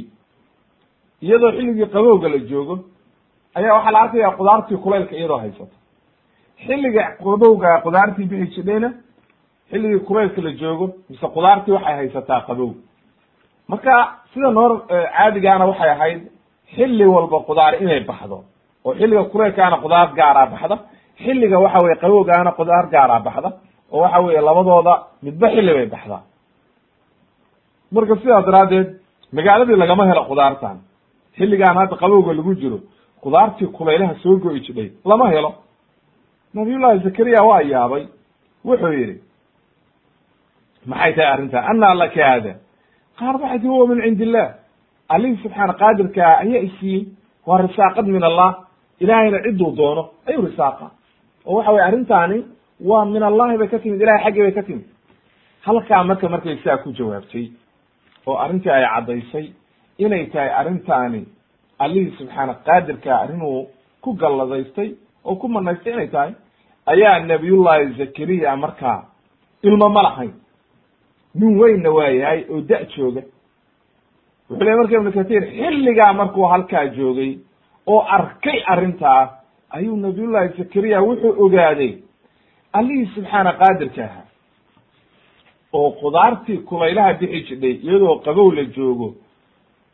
iyadoo xilligii qabowga la joogo ayaa waxaa la arkaya qudaartii kulaylka iyadoo haysato xilliga qabowga qudaartii bixi jidhayna xilligii kulaylka la joogo mise qudaartii waxay haysataa qabow marka sida noor caadigaana waxay ahayd xilli walba qudaar inay baxdo. Oo xilliga kulaylkaana qudaar gaaraa baxda xilliga waxa weye qabowgaana qudaar gaaraa baxda oo waxa weye labadooda midba xilli bay baxdaa marka sidaas daraaddeed magaaladii lagama helo qudaartan xilligaan hadda qabowga lagu jiro qudaartii kulaylaha soo go'i jidhay lama helo. Nabiyullahi zakariya waa yaabay wuxuu yidhi maxay tahay arrintaa? Anaa laka hada qaal waxay tii huwa min cindi illah allihii subxaana qaadirkaa ayaa isiiyey waa risaaqad min allah. Ilaahayna cidduu doono ayuu risaaqa. Oo waxa weye arrintaani waa min allahi bay ka timid ilahay xaggii bay ka timid. Halkaa marka markay sidaa ku jawaabtay oo arrintii ay caddaysay inay tahay arrintaani allihii subxaana qaadirkaa arrinuu ku galladaystay oo ku manaystay inay tahay ayaa nabiyullahi zakariya markaa ilmo ma lahayn nin weynna waa yahay oo da- jooga. Wuxuu ley marka ibnu katir xilligaa markuu halkaa joogay oo arkay arrintaa ayuu nabiyullahi zakariya wuxuu ogaaday allihii subxaana qaadirka ahaa oo qudaartii kulaylaha bixi jidhay iyadoo qabow la joogo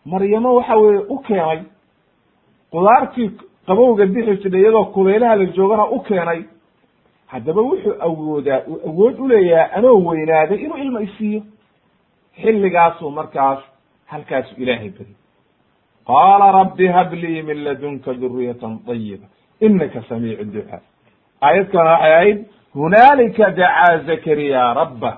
maryamo waxa weye u keenay. Qudaartii qabowga bixi jidhay iyadoo kulaylaha la joogana u keenay haddaba wuxuu awoodaa uu awood uleeyahay anoo weynaaday inuu ilma isiiyo xilligaasuu markaas halkaasu ilaahay beri. Qaala rabbi hablii min ladunka duriyatan طayiba inaka samiicu ducaa. Aayad kalena waxay ahayd hunaalika dacaa zakariya rabba.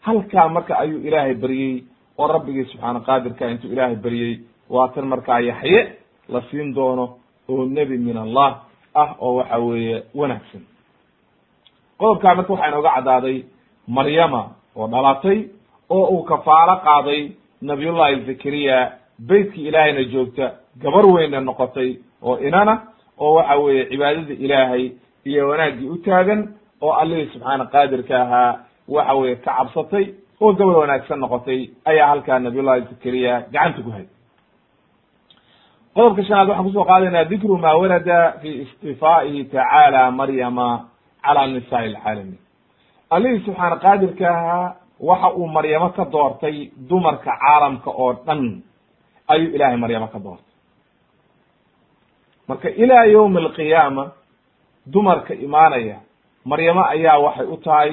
Halkaa marka ayuu ilaahay beryey oo rabbigii subxaana qaadirka intuu ilaahay beryey waa tan markaa yaxye la siin doono oo nebi min allah ah oo waxa weeye wanaagsan qodobkaa marka waxaa inooga caddaaday maryama oo dhalatay oo uu kafaalo qaaday nabiyullahi zakariya beytkii ilaahayna joogta gabar weynna noqotay oo inana oo waxa weeye cibaadada ilaahay iyo wanaaggii u taagan oo allihii subxaana qaadirka ahaa waxa weye ka cabsatay oo gabar wanaagsan noqotay ayaa halkaa nabiyullahi zakariya gacanta ku hay qodobka shanaad waxaan ku soo qaadaynaa dikru ma warada fi istifaa'ihi tacaala maryama cala nisaai alcaalamiin allihii subxaana qaadirka ahaa waxa uu maryamo ka doortay dumarka caalamka oo dhan ayuu ilaahay maryamo ka doortay. Marka ilaa yawmi alqiyaama dumarka imaanaya maryamo ayaa waxay u tahay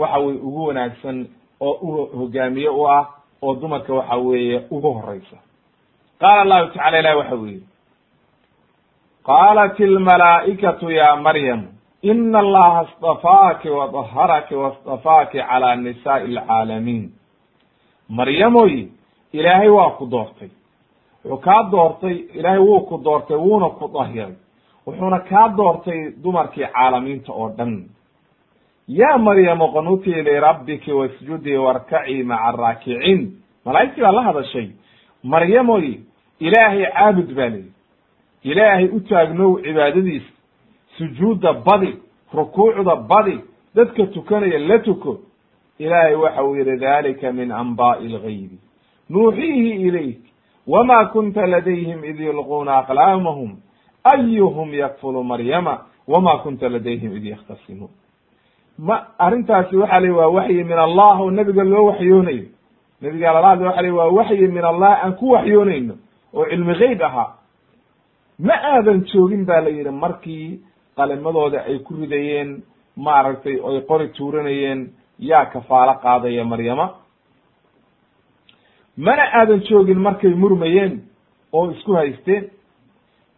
waxa weye ugu wanaagsan oo u hogaamiye u ah oo dumarka waxa weeye ugu horeysa qaala allahu tacala ilahi waxa uu yihi qaalat ilmalaa'ikatu ya maryam ina allaha astafaaki wadaharaki wastafaaki cala nisaai alcaalamiin maryamoy ilaahay waa ku doortay. Wuxuu kaa doortay ilaahay wuu ku doortay wuuna ku dahiray. Wuxuuna kaa doortay dumarkii caalamiinta oo dhan. Ya maryamo qanutii lirabbiki wasjudii warkacii maca araakiciin malaa'igtii baa la hadashay. Maryamoy ilaahay caabud baa leyi ilaahay u taagnow cibaadadiisa sujuudda badi rukuucda badi dadka tukanaya la tuko ilaahay waxa uu yihi dalika min anba'i lgaybi nuuxiihi ilayk wma kunta ladayhim id yulquuna aqlaamahum. Ayuhum yakfulu maryama? Wama kunta ladayhim id yakhtasimuun ma arrintaasi waxa la waa waxyi min allah oo nebiga loo waxyoonayo. Nebiga lala hadla waxa la waa waxyi min allah aan ku waxyoonayno oo cilmi geyb ahaa. Ma aadan joogin ba la yidhi markii qalimadooda ay ku ridayeen maaragtay oy qori tuuranayeen yaa kafaalo qaadaya maryama. Mana aadan joogin markay murmayeen oo isku haysteen.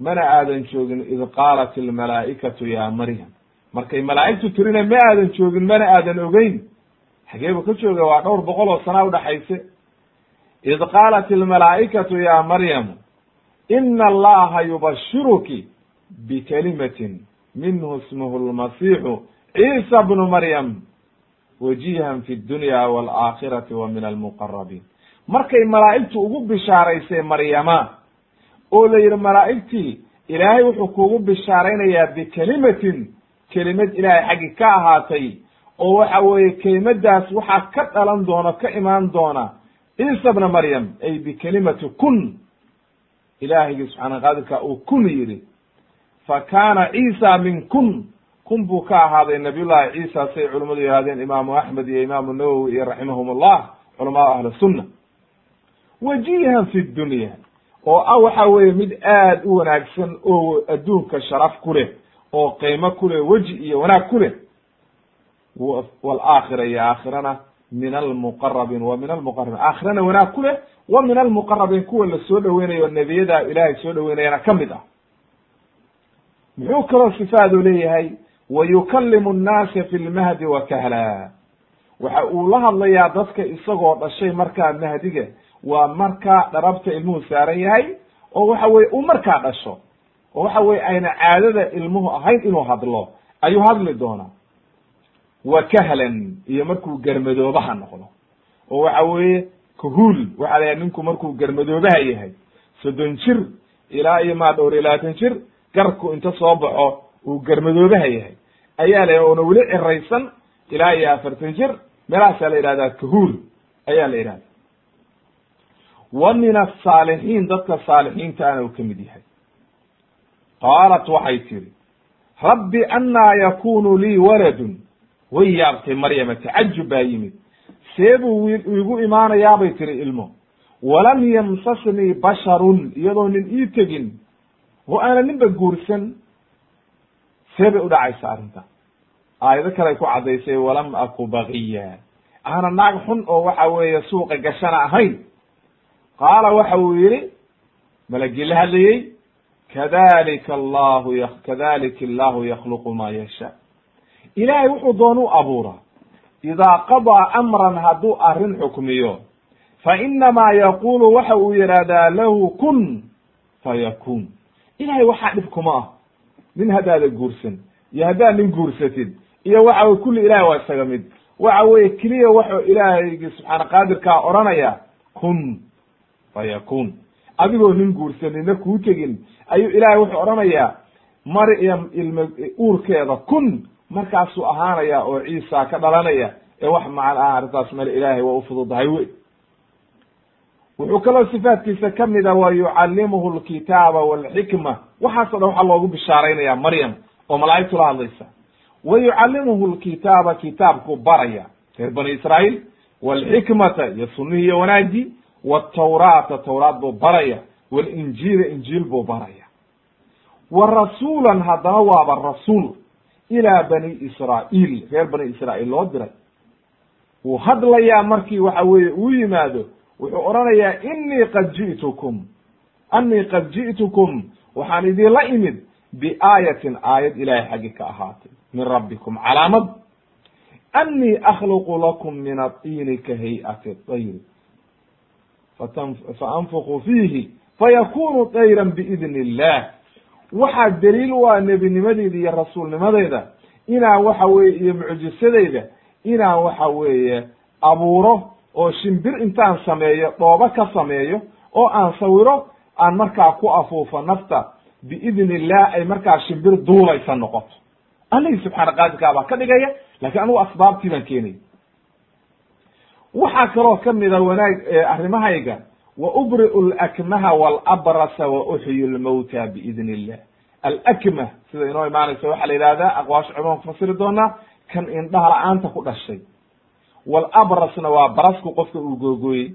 Mana aadan joogin id qaalat ilmalaa'ikatu ya maryam. Markay malaa'igtu tirina ma aadan joogin mana aadan ogeyn. Xageebu ka jooga waa dhowr boqol oo sana udhaxayse id qaalat ilmalaa'ikatu ya maryam ina allaha yubashiruki bikalimatin minhu ismuhu lmasixu ciisa bnu maryam wajihan fi dunya walaaakhirati wa min almuqarabiin markay malaa'igtu ugu bishaaraysay maryama oo la yidhi malaa'igtii ilaahay wuxuu kuugu bishaaraynayaa bikelimatin kelimad ilaahay xaggi ka ahaatay oo waxa weeye kelimadaas waxaa ka dhalan doona ka imaan doona ciisa bna maryam ay bikelimati kun. Ilaahigii subxaana qaadirka uu kun yidhi fa kaana ciisa min kun. Kun buu ka ahaaday nabiyullahi ciisa say culimmadu yihahdeen imaamu axmed iyo imaamu nawowi iyo raximahum allah culamaau ahli sunna wajihan fi dunya oo ah waxa weeye mid aad u wanaagsan oo adduunka sharaf ku leh oo qiimo ku leh weji iyo wanaag ku leh. Walaaakhira iyo aakhirana min almuqarabiin wa min almuqarabin aakhirana wanaag ku leh wa min almuqarabiin kuwa la soo dhoweynayo nebiyada ilaahay soo dhoweynayana ka mid ah muxuu kaloo sifaadu leeyahay wa yukallimu nnaasa fi lmahdi wa kahla. Waxa uu la hadlayaa dadka isagoo dhashay markaa mahdiga waa markaa dharabta ilmuhu saaran yahay oo waxa weye uu markaa dhasho oo waxa weye ayna caadada ilmuhu ahayn inuu hadlo ayuu hadli doonaa. Wa kahlan iyo markuu garmadoobaha noqdo oo waxa weeye kahuul waxaa la yahay ninku markuu garmadoobaha yahay soddon jir ilaa iyo maa dhowr iyo labaatan jir garku inta soo baxo uu garmadoobaha yahay. Ayaa la oona weli ciraysan ilaa iyo afartan jir meelahaasaa la yidhahdaa kahuul ayaa la yidhahda wa min asaalixiin dadka saalixiintaana uu ka mid yahay. Qaalat waxay tiri rabbi annaa yakunu lii waladun. Way yaabtay maryama tacajub baa yimid. See buu igu imaanayaabay tiri ilmo. Walam yamsasnii basharun iyadoo nin ii tegin oo aana ninba guursan see bay udhacaysa arrinta. Aayado kale ku caddaysay walam aku bagiya aana naag xun oo waxa weeye suuqa gashana ahayn. Qaala waxa uu yihi malagii la hadlayey? Kadalika allahu kadalika allahu yakhluqu ma yasha. Ilaahay wuxuu doonuu abuuraa. Idaa qadaa amran hadduu arrin xukmiyo fa inamaa yaqulu waxa uu yidhaahdaa lahu kun fayakun ilahay waxaa dhib kuma ah. Nin haddaada guursan iyo haddaad nin guursatid iyo waxa weye kulli ilahay waa isaga mid. Waxa weye keliya waxuu ilaahaygi subxaana qaadirkaa odhanaya kun fayakun. Adigoo nin guursanina kuu tegin ayuu ilaahay wuxuu odhanayaa maryam ilma uurkeeda kun. Markaasuu ahaanaya oo ciisa ka dhalanaya ee wax macan ah arrintaas male ilaahay waa ufududahay wey wuxuu kaloo sifaatkiisa kamida wa yucallimuhu lkitaaba walxikma. Waxaaso dhan waxaa loogu bishaaraynaya maryam oo malaa'igtu la hadlaysa. Wa yucallimuhu lkitaaba kitaabku baraya reer bani israa'iil walxikmata iyo sunihii iyo wanaagii watawraata tawraat buu baraya walinjiila injiil buu baraya. Wa rasuulan haddana waaba rasuul ilaa bani israa'iil reer bani israa'iil loo diray. Wuu hadlayaa markii waxa weeye uu yimaado wuxuu odhanayaa inii qad ji'tukum annii qad ji'tukum. Waxaan idinla imid biaayatin aayad ilaahay xaggi ka ahaatay min rabbikum calaamad. Annii akhluqu lakum min adiini ka hay'ati tayri fa anfuqu fiihi fayakunu tayran biidni illah waxaa daliil u ah nebinimadeyda iyo rasuulnimadeyda inaan waxa weeye iyo mucjisadeyda inaan waxa weeye abuuro oo shimbir intaan sameeyo dhoobo ka sameeyo oo aan sawiro aan markaa ku afuufo nafta biidni illah ay markaa shimbir duulaysa noqoto. Allihii subxaana qaadirkaa baa ka dhigaya laakiin anugu asbaabtii baan keenaya waxaa kaloo kamida wanaag arrimahayga wa ubri'u lakmaha walabrasa wa uxyi lmawta biidni illah alakmah sida inoo imaanaysa waxaa la yidhahdaa aqwaasha culimaan kufasiri doonaa kan indhaha la'aanta ku dhashay walabrasna waa barasku qofka uu googooyey.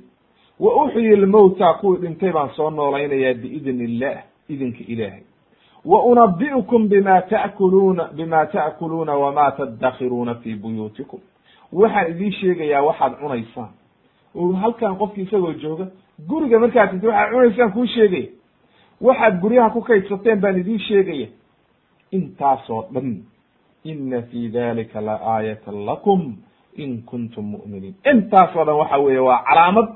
Wa uxyi lmawta kuwii dhintay baan soo noolaynayaa biidni illah idinka ilaahay. Wa unabi'ukum bima ta'kuluuna bima ta'kuluuna wama tadakhiruuna fi buyuutikum. Waxaan idiin sheegayaa waxaad cunaysaan. Oo halkan qofki isagoo jooga guriga markaad tinti waxaad cunaysaan kuu sheegaya waxaad guryaha ku kaydsateen baan idiin sheegaya. Intaasoo dhan ina fi dalika la aayatan lakum in kuntum mu'miniin. Intaasoo dhan waxa weeye waa calaamad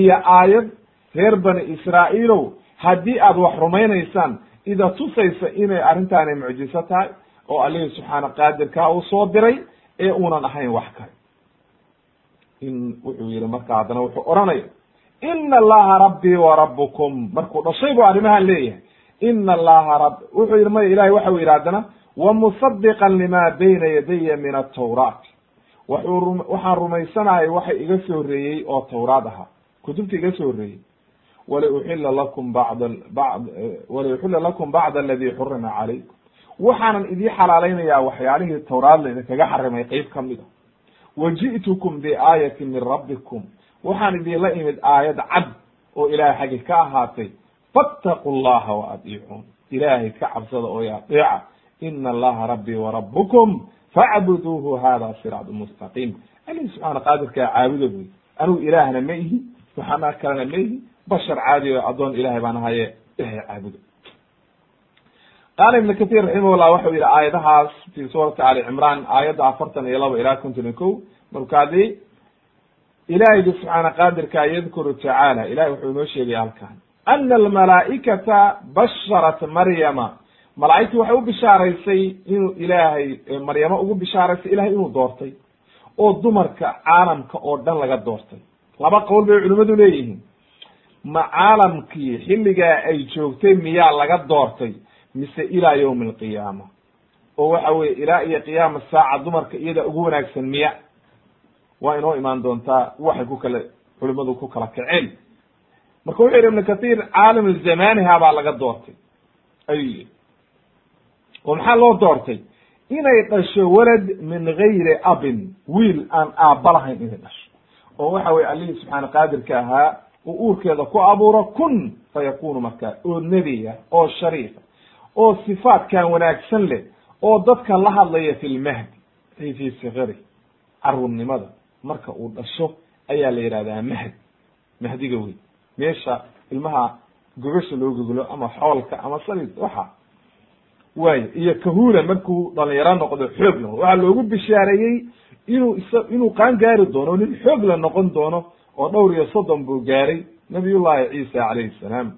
iyo aayad reer bani israa'iilow haddii aad wax rumaynaysaan ida tusaysa inay arrintaani mucjiso tahay oo allihii subxaana qaadirkaa uu soo diray ee uunan ahayn wax kale. In wuxuu yihi marka haddana wuxuu odhanaya ina allaha rabbii wa rabbukum. Markuu dhashay buu arrimahan leeyahay. Ina allaha rab wuxuu yidhi maya ilahay waxa u yidhi haddana wamusadiqan lima bayna yadaya min atawraat waxuu waxaan rumaysanahay waxa iga soo horreeyey oo tawraad ahaa. Kutubta iga soo horreeyey waliuxila lakum bad bad waliuxila lakum bacd aladi xurima calaykum. Waxaanan idii xalaalaynayaa waxyaalihii tawraad la idinkaga xarimay qeyb ka mid a. Waji'tukum biaayatin min rabbikum. Waxaan idinla imid aayad cad oo ilahay xaggi ka ahaatay. Fattaqu llaha wa adiicuun ilaahay ka cabsada oo adeeca ina allaha rabbii warabukum facbuduuhu hada siraatu mustaqiim alih subxaana qaadirkaa caabuda buy anigu ilaahna ma ihi waxaana kalena ma ihi bashar caadi o addoon ilahay baan ahaye ilahay caabuda qaala ibn katir raximahullah waxau yihi aayadahaas fi suurati ali cimraan aayadda afartan iyo laba ilaa konton iyo ko markaadi ilahaygi subxaana qaadirka yadkuru tacaala ilahay wuxuu inoo sheegaya halkan ana almalaa'ikata basharat maryama malaa'igtii waxay u bishaaraysay inuu ilaahay maryamo ugu bishaaraysay ilahay inuu doortay oo dumarka caalamka oo dhan laga doortay. Laba qowl bay culimmadu leeyihiin. Ma caalamkii xilligaa ay joogtay miyaa laga doortay mise ilaa yawmi alqiyaama oo waxa weye ilaa iyo qiyaama saaca dumarka iyada ugu wanaagsan miya. Waa inoo imaan doontaa waxay ku kala culimadu ku kala kaceen. Marka wuxuu yihi ibnu kathir caalam zamaniha baa laga doortay. Ayuu yihi oo maxaa loo doortay? Inay dhasho walad min gayri abin wiil aan aabba lahayn inay dhasho. Oo waxa weye allihii subxaana qaadirka ahaa uu uurkeeda ku abuuro kun fa yakunu markaa oo nebiya oo shariifa oo sifaatkan wanaagsan leh oo dadka la hadlaya fi lmahdi ay fi sikari carruurnimada. Marka uu dhasho ayaa la yihahdaa mahdi mahdiga wey meesha ilmaha gogasha loo goglo ama xoolka ama salid waxa waayo iyo kahula markuu dhalinyaro noqdo xoog la waxaa loogu bishaareeyey inuu is inuu qaan gaari doono nin xoog la noqon doono oo dhowr iyo soddon buu gaaray nabiyullahi ciisa calayhi salaam.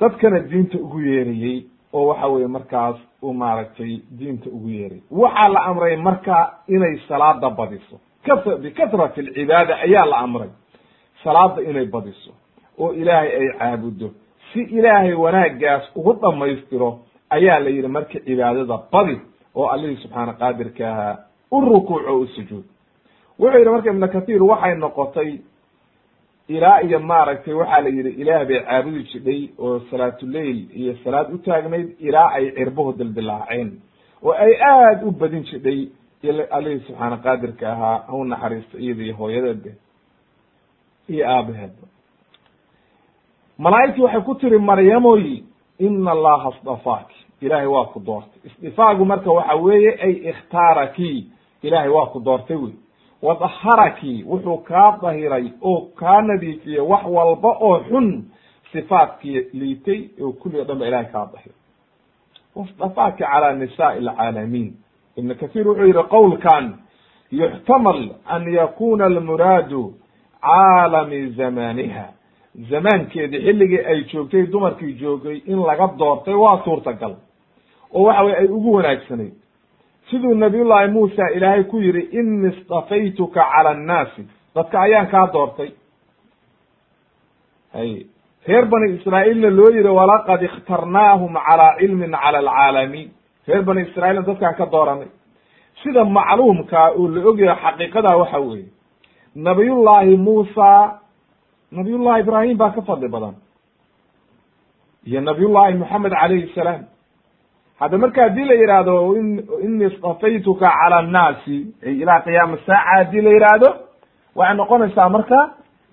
Dadkana diinta ugu yeerayey oo waxa weye markaas uu maaragtay diinta ugu yeeray waxaa la amray marka inay salaada badiso. Ka bikatrati alcibaada ayaa la amray. Salaada inay badiso oo ilaahay ay caabuddo si ilaahay wanaaggaas ugu dhammaystiro ayaa la yidhi marka cibaadada badi oo allihii subxaana qaadirka ahaa u rukuuc oo u sujuud. Wuxuu yidhi marka ibnu kathiir waxay noqotay ilaa iyo maaragtay waxaa la yidhi ilaah bay caabudi jidhay oo salaatuleil iyo salaad u taagnayd ilaa ay cirbuhu dildilaaceen oo ay aad u badin jidhay allihii subxaana qaadirka ahaa hau naxariisto iyada iyo hooyadeedba iyo aabaheedba malaa'igtii waxay ku tiri maryamoy ina allaha isdafaaki ilahay waa ku doortay. Isdifaagu marka waxa weeye ay ikhtaaraki. Ilahay waa ku doortay wey. Wadaharaki wuxuu kaa dahiray oo kaa nadiifiyey wax walba oo xun sifaadkii liitay oo kulli o dhan ba ilahay kaa dahiray wasdafaaki calaa nisaai alcaalamiin. Ibn kathir wuxuu yihi qowlkan yuxtamal an yakuna almuraadu caalami zamaniha zamaankeedii xilligii ay joogtay dumarkii joogay in laga doortay waa suurtagal. Oo waxa weye ay ugu wanaagsanayd siduu nabiyullahi muusa ilaahay ku yihi ini istafaytuka cala annaasi. Dadka ayaan kaa doortay. Hay reer bani israa'iilna loo yihi walaqad ikhtarnaahum calaa cilmin cala alcaalamiin reer bani israiilna dadkaan ka dooranay. Sida macluumkaa oo la ogyahay xaqiiqadaa waxa weeye. Nabiyullahi muusa nabiyullahi ibraahim baa ka fadli badan. Iyo nabiyullahi moxamed calayhi salaam. Hadda marka haddii la yihahdo ini istafaytuka cala annaasi ilaa qiyaama saaca haddii la yihahdo waxay noqonaysaa marka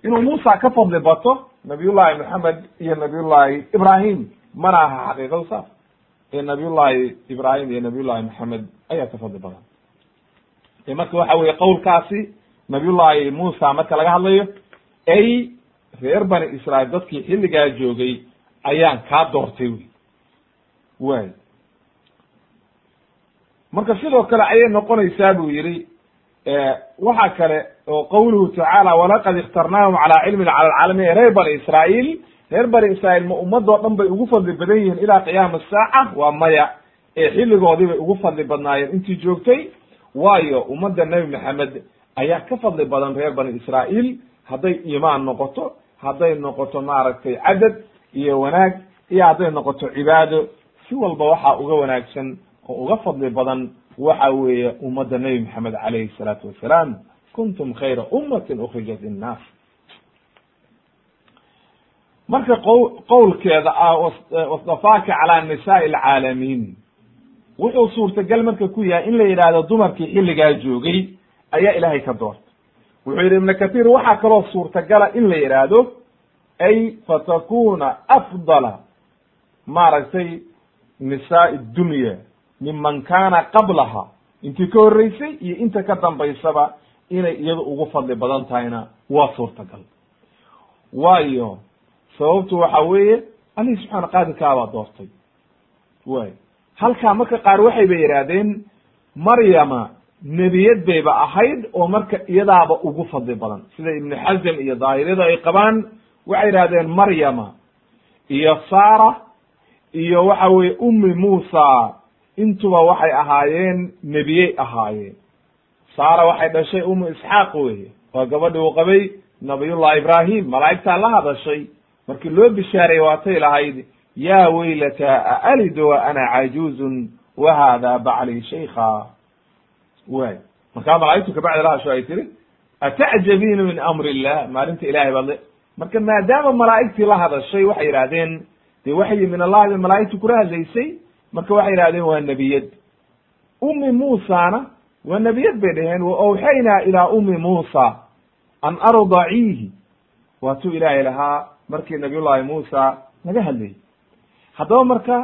inuu muusa ka fadli bato nabiyullahi moxamed iyo nabiyullahi ibrahim. Mana aha xaqiiqadu saas ee nabiyullahi ibrahim iyo nabiyullahi moxamed ayaa ka fadli badan. Marka waxa weye qowlkaasi nabiyullahi muusa marka laga hadlayo ay reer bani israail dadkii xilligaa joogay ayaan kaa doortay wy way marka sidoo kale ayay noqonaysaa buu yihi waxa kale oo qawluhu tacaala walaqad ikhtarnaahum calaa cilmin cala alcaalamiin reer bani israail reer bani israail ma ummadoo dhan bay ugu fadli badan yihiin ilaa qiyaama saaca waa maya ee xilligoodii bay ugu fadli badnaayeen intii joogtay. Waayo ummadda nebi maxamed ayaa ka fadli badan reer bani israail hadday iimaan noqoto hadday noqoto maaragtay cadad iyo wanaag iyo hadday noqoto cibaado si walba waxaa uga wanaagsan oo uga fadli badan waxa weeye ummadda nebi maxamed calayhi salaatu wasalaam kuntum khayra ummatin ukrijat innaas marka q qowlkeeda ah wasdafaaka calaa nisaai alcaalamiin. Wuxuu suurtagal marka ku yahay in la yidhaahdo dumarkii xilligaa joogay ayaa ilaahay ka doortay wuxuu yidhi ibnu kathiir waxaa kaloo suurtagala in la yidhaahdo ay fatakuna afdala maaragtay nisaai dunya miman kana qablaha. Intii ka horreysay iyo inta ka dambaysaba inay iyadu ugu fadli badan tahayna waa suurtagal. Waayo sababtu waxa weeye alihi subxaana qaadirkaabaa doortay. Way halkaa marka qaar waxay ba yidhaahdeen maryama nebiyad bayba ahayd oo marka iyadaaba ugu fadli badan. Sida ibnu xazm iyo daahiriyadu ay qabaan waxay yidhahdeen maryama iyo sara iyo waxa weye ummi muusa. Intuba waxay ahaayeen nebiyey ahaayeen. Saara waxay dhashay umu isxaaq weye waa gabadhi uu qabay nabiyullahi ibrahim malaa'igtaa la hadashay markii loo bishaareeyey waatay lahayd ya waylata aalidu wa ana cajuuzun wa hada bacli shaykha way. Markaa malaa'igtu kabacdi la hadasho ay tiri atacjabiina min amri illah maalinta ilahay baad marka maadaama malaa'igtii la hadashay waxay yidhahdeen dee waxyi min allahi bay malaa'igtu kula hadlaysay marka waxay yidhahdeen waa nebiyad ummi muusana waa nebiyad bay dhaheen wa awxaynaa ilaa ummi muusa an ardaciihi waatuu ilaahay lahaa markii nabiyullahi muusa naga hadlayay haddaba marka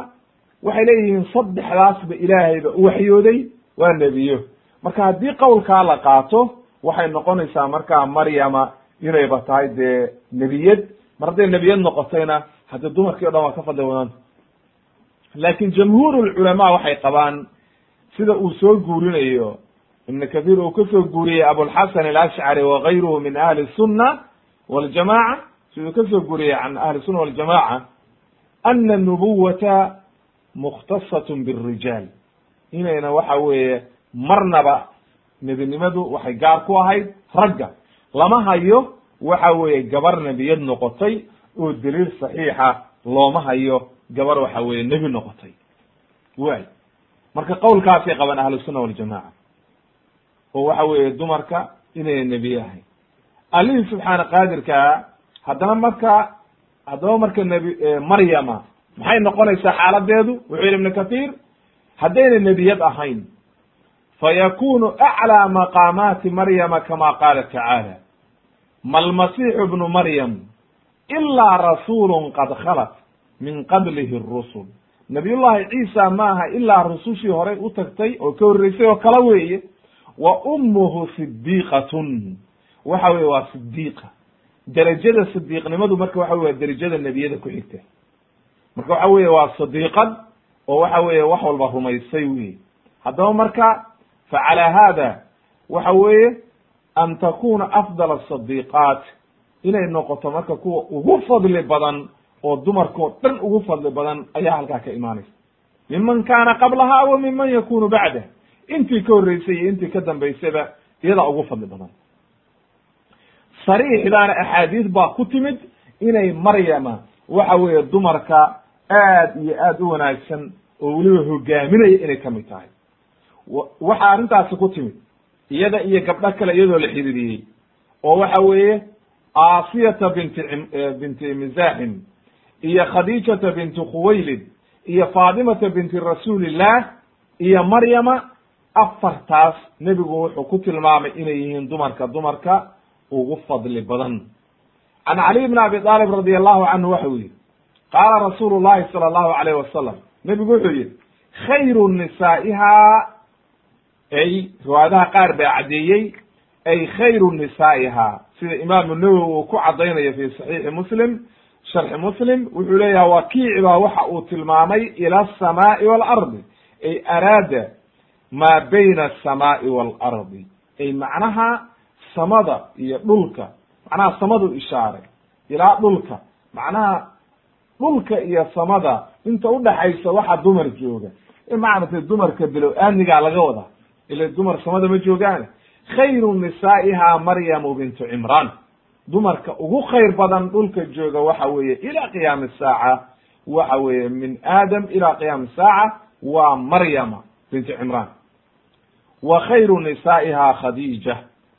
waxay leeyihiin saddexdaasba ilaahayba u waxyooday waa nebiyo marka haddii qowlkaa la qaato waxay noqonaysaa markaa maryama inayba tahay dee nebiyad. Mar hadday nebiyad noqotayna haddi dumarkii o dhan waa ka fadli wadanta laakin jamhuur lculamaa waxay qabaan sida uu soo guurinayo. Ibn kathir uu ka soo guuriyey abulxasan alashcari wagayruhu min ahli sunna waljamaca siduu ka soo guuriyey can ahli sunna waljamaca ana nubuwata mukhtasat birijaal inayna waxa weeye marnaba nebinimadu waxay gaar ku ahayd ragga. Lama hayo waxa weeye gabar nebiyad noqotay oo daliil saxiixa looma hayo gabar waxa weeye nebi noqotay. Way marka qowlkaasay qabaan ahlusunna waljamaca oo waxa weeye dumarka inayna nebiye ahayn. Allihii subxaana qaadirkaa haddana marka haddaba marka nebi maryama maxay noqonaysaa xaaladeedu? Wuxuu yihi ibnu kathiir haddayna nebiyad ahayn fayakunu aclى maqaamaati maryama kama qaala tacaala ma almasiixu bnu maryam ilaa rasuulu qad khalat min qablihi rusul nabiyullahi ciisa maaha ilaa rusushii horay u tagtay oo ka horreysay oo kala weeye wa ummuhu sidiiqatun waxa weye waa sidiiqa derajada sidiiqnimadu marka waxa wey waa derajada nebiyada ku xigta marka waxa weye waa sadiiqad oo waxa weeye wax walba rumaysay wey haddaba marka fa calaa haada waxa weeye an takuna afdal asadiiqaat inay noqoto marka kuwa ugu fadli badan oo dumarkao dhan ugu fadli badan ayaa halkaa ka imaanaysa miman kaana qablaha wa miman yakunu bacdah intii ka horreysay iyo intii ka dambaysaba iyadaa ugu fadli badan sariixdaana axaadiis baa ku timid inay maryama waxa weeye dumarka aad iyo aad u wanaagsan oo weliba hogaaminaya inay ka mid tahay waxaa arrintaasi ku timid iyada iyo gabdho kale iyadoo la xiriiriyey oo waxa weeye aasiyata binti binti mizaxim iyo khadiijata binti khuwaylid iyo faadimata binti rasuulillah iyo maryama afartaas nebigu wuxuu ku tilmaamay inay yihiin dumarka dumarka ugu fadli badan. Can caliy bn abi aalib radi allahu canhu waxa uu yihi qaala rasuulu llahi sala allahu alayh wasalam nebigu wuxuu yihi khayru nisaa'iha ay riwaayadaha qaar baa caddeeyey ay khayru nisaa'iha. Sida imaamu nawowi uu ku caddaynayo fi saxiixi muslim sharxi muslim wuxuu leeyaha wakiic baa waxa uu tilmaamay ila asamaai waalardi ay araada maa bayna asamaai waalardi ay macnaha samada iyo dhulka. Macnaha samadu ishaaray ilaa dhulka. Macnaha dhulka iyo samada inta udhaxaysa waxa dumar jooga. Macnatay dumarka bilow aamnigaa laga wadaa ila dumar samada ma joogaan khayru nisaa'iha maryamu bintu cimraan dumarka ugu khayr badan dhulka jooga waxa weeye ila qiyaami saaca waxa weeye min aadam ila qiyaami saaca waa maryama binti cimraan wa khayru nisaa'iha khadiija.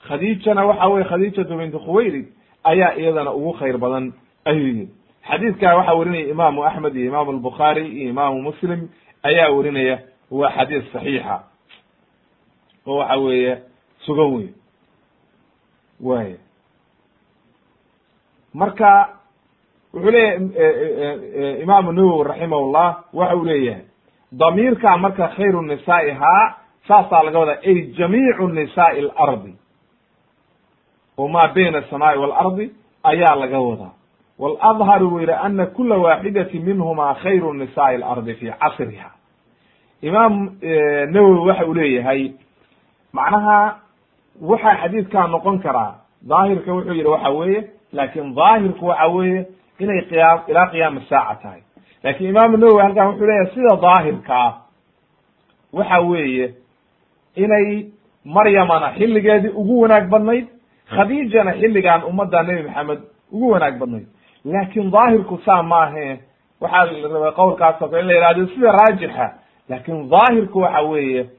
Khadiijana waxa weye khadiijatu binti khuwaylid ayaa iyadana ugu khayr badan ayuu yihi xadiidkaa waxaa werinaya imaamu axmed iyo imaamu albukhaari iyo imaamu muslim ayaa werinaya waa xadiis saxiixa oo waxa weeye sugan wey way marka wuxuu leeyahay imaamu nawowi raximahullah waxa uu leeyahay damiirka marka khayru nisaa'ihaa saasaa laga wadaa ay jamiicu nisaa'i alardi. Oo maa bayna asamaai waalardi ayaa laga wadaa. Waladharu buu yidhi ana kula waaxidati minhuma khayru nisaa'i alardi fi casriha imaam nawowi waxa uu leeyahay macnaha waxaa xadiidkaa noqon karaa daahirka wuxuu yidhi waxa weeye laakin daahirku waxa weeye inay qiyaam ilaa qiyaami saaca tahay. Lakin imaamu nawowi halkan wuxuu leeyahay sida daahirka ah waxa weeye inay maryamana xilligeedii ugu wanaag badnayd khadiijana xilligan ummadda nebi maxamed ugu wanaag badnayd. Laakin daahirku saa maahe waxaa la rabay qowlkaas oo kale in la yihahdo sida raajixa. Laakin daahirku waxa weeye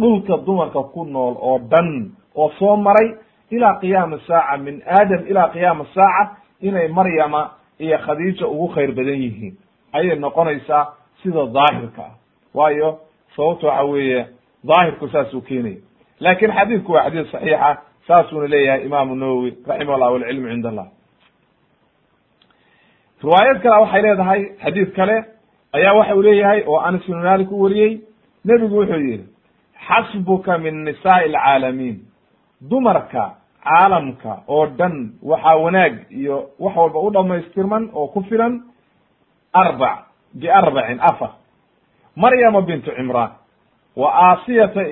dhulka dumarka ku nool oo dhan oo soo maray ilaa qiyaami saaca min aadam ilaa qiyaami saaca inay maryama iyo khadiija ugu khayr badan yihiin. Ayay noqonaysaa sida daahirka ah. Waayo sababta waxa weeye daahirku saasuu keenaya laakiin xadiidku waa xadiid saxiixa saasuuna leeyahay imaamu nawowi raximah llah walcilmu cind allah riwaayad kale waxay leedahay xadiid kale ayaa waxa uu leeyahay oo anas ibnu malik u wariyey. Nebigu wuxuu yihi xasbuka min nisaa'i alcaalamiin. Dumarka caalamka oo dhan waxaa wanaag iyo wax walba u dhamaystirman oo ku filan arbac biarbacin afar. Maryama bintu cimraan. Wa aasiyata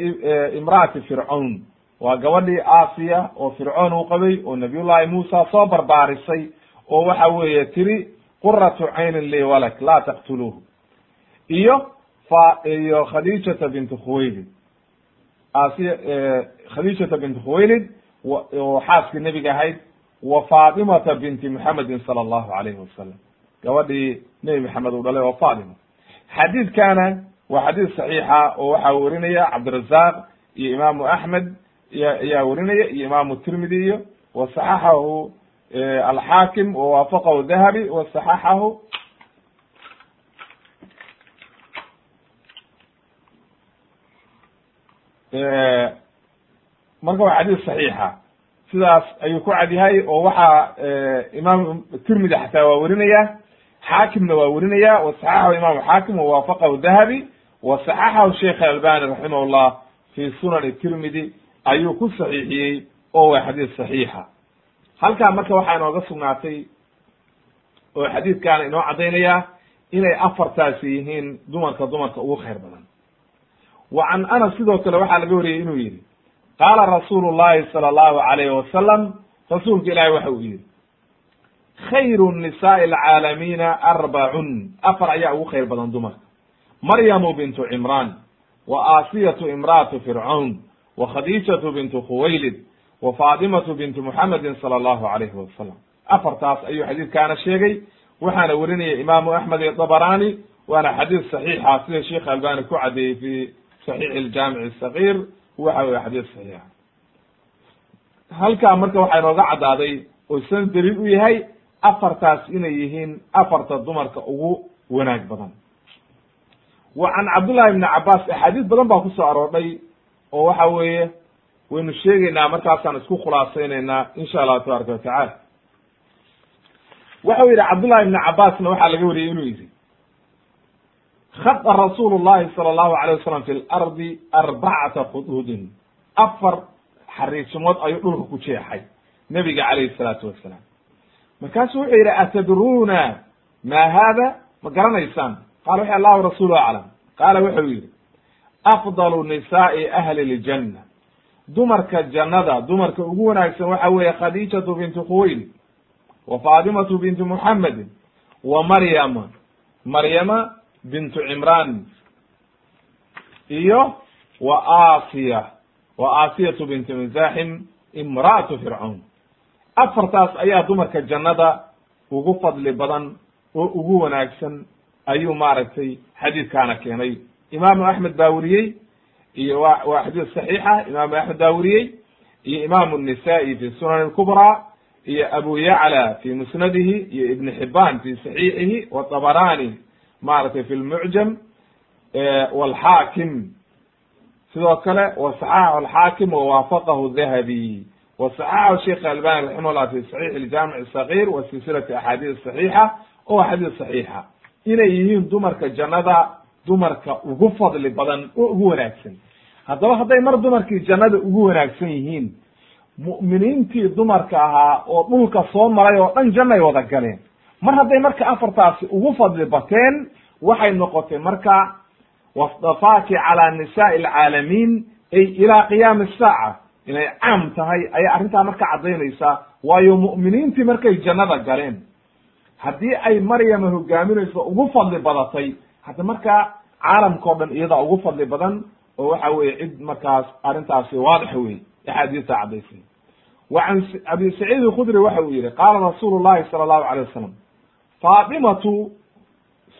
imraati fircawn waa gabadhii aasiya oo fircoon uu qabay oo nabiyullahi muusa soo barbaarisay oo waxa weeye tiri quratu caynin li walak laa taqtuluuhu. Iyo fa iyo khadiijata bintu khuwaylid asiya khadiijata bintu khuwaylid oo xaaskii nebiga ahayd wa faatimata binti muxamedin sala allahu alayhi wasalam gabadhii nebi maxamed uu dhalay oo faatima xadiidkana waa xadiid saxiixa oo waxaa werinaya cabdirazaq iyo imaamu axmed ayaa werinaya iyo imaamu tirmidi iyo wa saxaxahu alxaakim wawaafaqahu dahabi wa marka waa xadiis saxiixa. Sidaas ayuu ku cad yahay oo waxaa imaam tirmidi xataa waa werinaya xaakimna waa werinaya wa saxaxahu imaamu xaakim wawaafaqahu dahabi wa saxaxahu sheikh albani raximah llah fi sunani tirmidi ayuu ku saxiixiyey oo waa xadiis saxiixa. Halkaa marka waxaa inooga sugnaatay oo xadiidkaana inoo caddaynaya inay afartaasi yihiin dumarka dumarka ugu khayr badan wa can anas sidoo kale waxaa laga wariyey inuu yihi qaala rasuulu llahi sala allahu alayhi wasalam rasuulka ilaahi waxa uu yihi khayru nisaai alcaalamiina arbacun afar ayaa ugu khayr badan dumarka maryamu bintu cimraan wa aasiyatu imra'atu fircawn wa khadiijatu bintu khuwaylid wa faatimatu bintu muxamedin sala allahu alayhi wasalam. Afartaas ayuu xadiidkaana sheegay waxaana werinaya imaamu axmed iyo dabarani waana xadiis saxiixa sida sheikh albani ku caddeeyey fi saxiix iljaamic sagiir waxa weye xadiis saxiixa halkaa marka waxaa inooga caddaaday oo san daliil u yahay afartaas inay yihiin afarta dumarka ugu wanaag badan. Wa can cabdullahi ibni cabaas axaadiis badan baa ku soo aroordhay oo waxa weeye waynu sheegeynaa markaasaan isku khulaasayneynaa insha allahu tabaraka watacala waxa u yidhi cabdullahi ibni cabaasna waxaa laga wariyey inuu yidhi khada rasuulu llahi sala allahu alayh wasalam fi lardi arbacata khududin afar xariisimood ayuu dhulka ku jeexay nebiga calayhi salaatu wasalaam markaasu wuxuu yidhi atadruuna ma hada ma garanaysaan qala wxu allahu rasulu aclam qaala wuxuu yidhi afdalu nisaai ahli ljanna dumarka jannada dumarka ugu wanaagsan waxa weeye khadiijatu bintu khuwaylid wa faatimatu bintu muxamedin wa maryama maryama bintu cimraan iyo wa asiya. Wa asiyatu bintu mizaxim imra'atu fircawn afartaas ayaa dumarka jannada ugu fadli badan oo ugu wanaagsan ayuu maaragtay xadiidkaana keenay. Imaamu axmed baa weriyey iyo wa waa xadiis saxiixa imaamu axmed baa weriyey iyo imaamu nisaa-i fi sunan alkubraa iyo abu yacla fi musnadihi iyo ibn xibaan fi saxiixihi watabarani maaragtay fi lmucjam walxaakim sidoo kale wasaxaxahu alxaakim wawaafaqahu dahabi wasaxaxahu sheikh albani raximah llah fi saxiix aljamic sagir wa silsilati axaadiis saxiixa oo xadiis saxiixa. Inay yihiin dumarka jannada dumarka ugu fadli badan oo ugu wanaagsan. Haddaba hadday mar dumarkii jannada ugu wanaagsan yihiin mu'miniintii dumarka ahaa oo dhulka soo maray oo dhan jannay wada galeen mar hadday marka afartaasi ugu fadli bateen waxay noqotay marka wastafaaki calaa nisaai alcaalamiin ay ilaa qiyaami asaaca inay caam tahay ayay arrintaa marka caddaynaysaa. Waayo mu'miniintii markay jannada galeen haddii ay maryama hogaaminayso ugu fadli badatay hadda markaa caalamka o dhan iyadaa ugu fadli badan oo waxa weye cid markaas arrintaasi waadix wey axaadiista caddaysay. Wa can abi saciid alkhudri waxa uu yihi qaala rasuulu llahi sala allahu alay wasalam faatimatu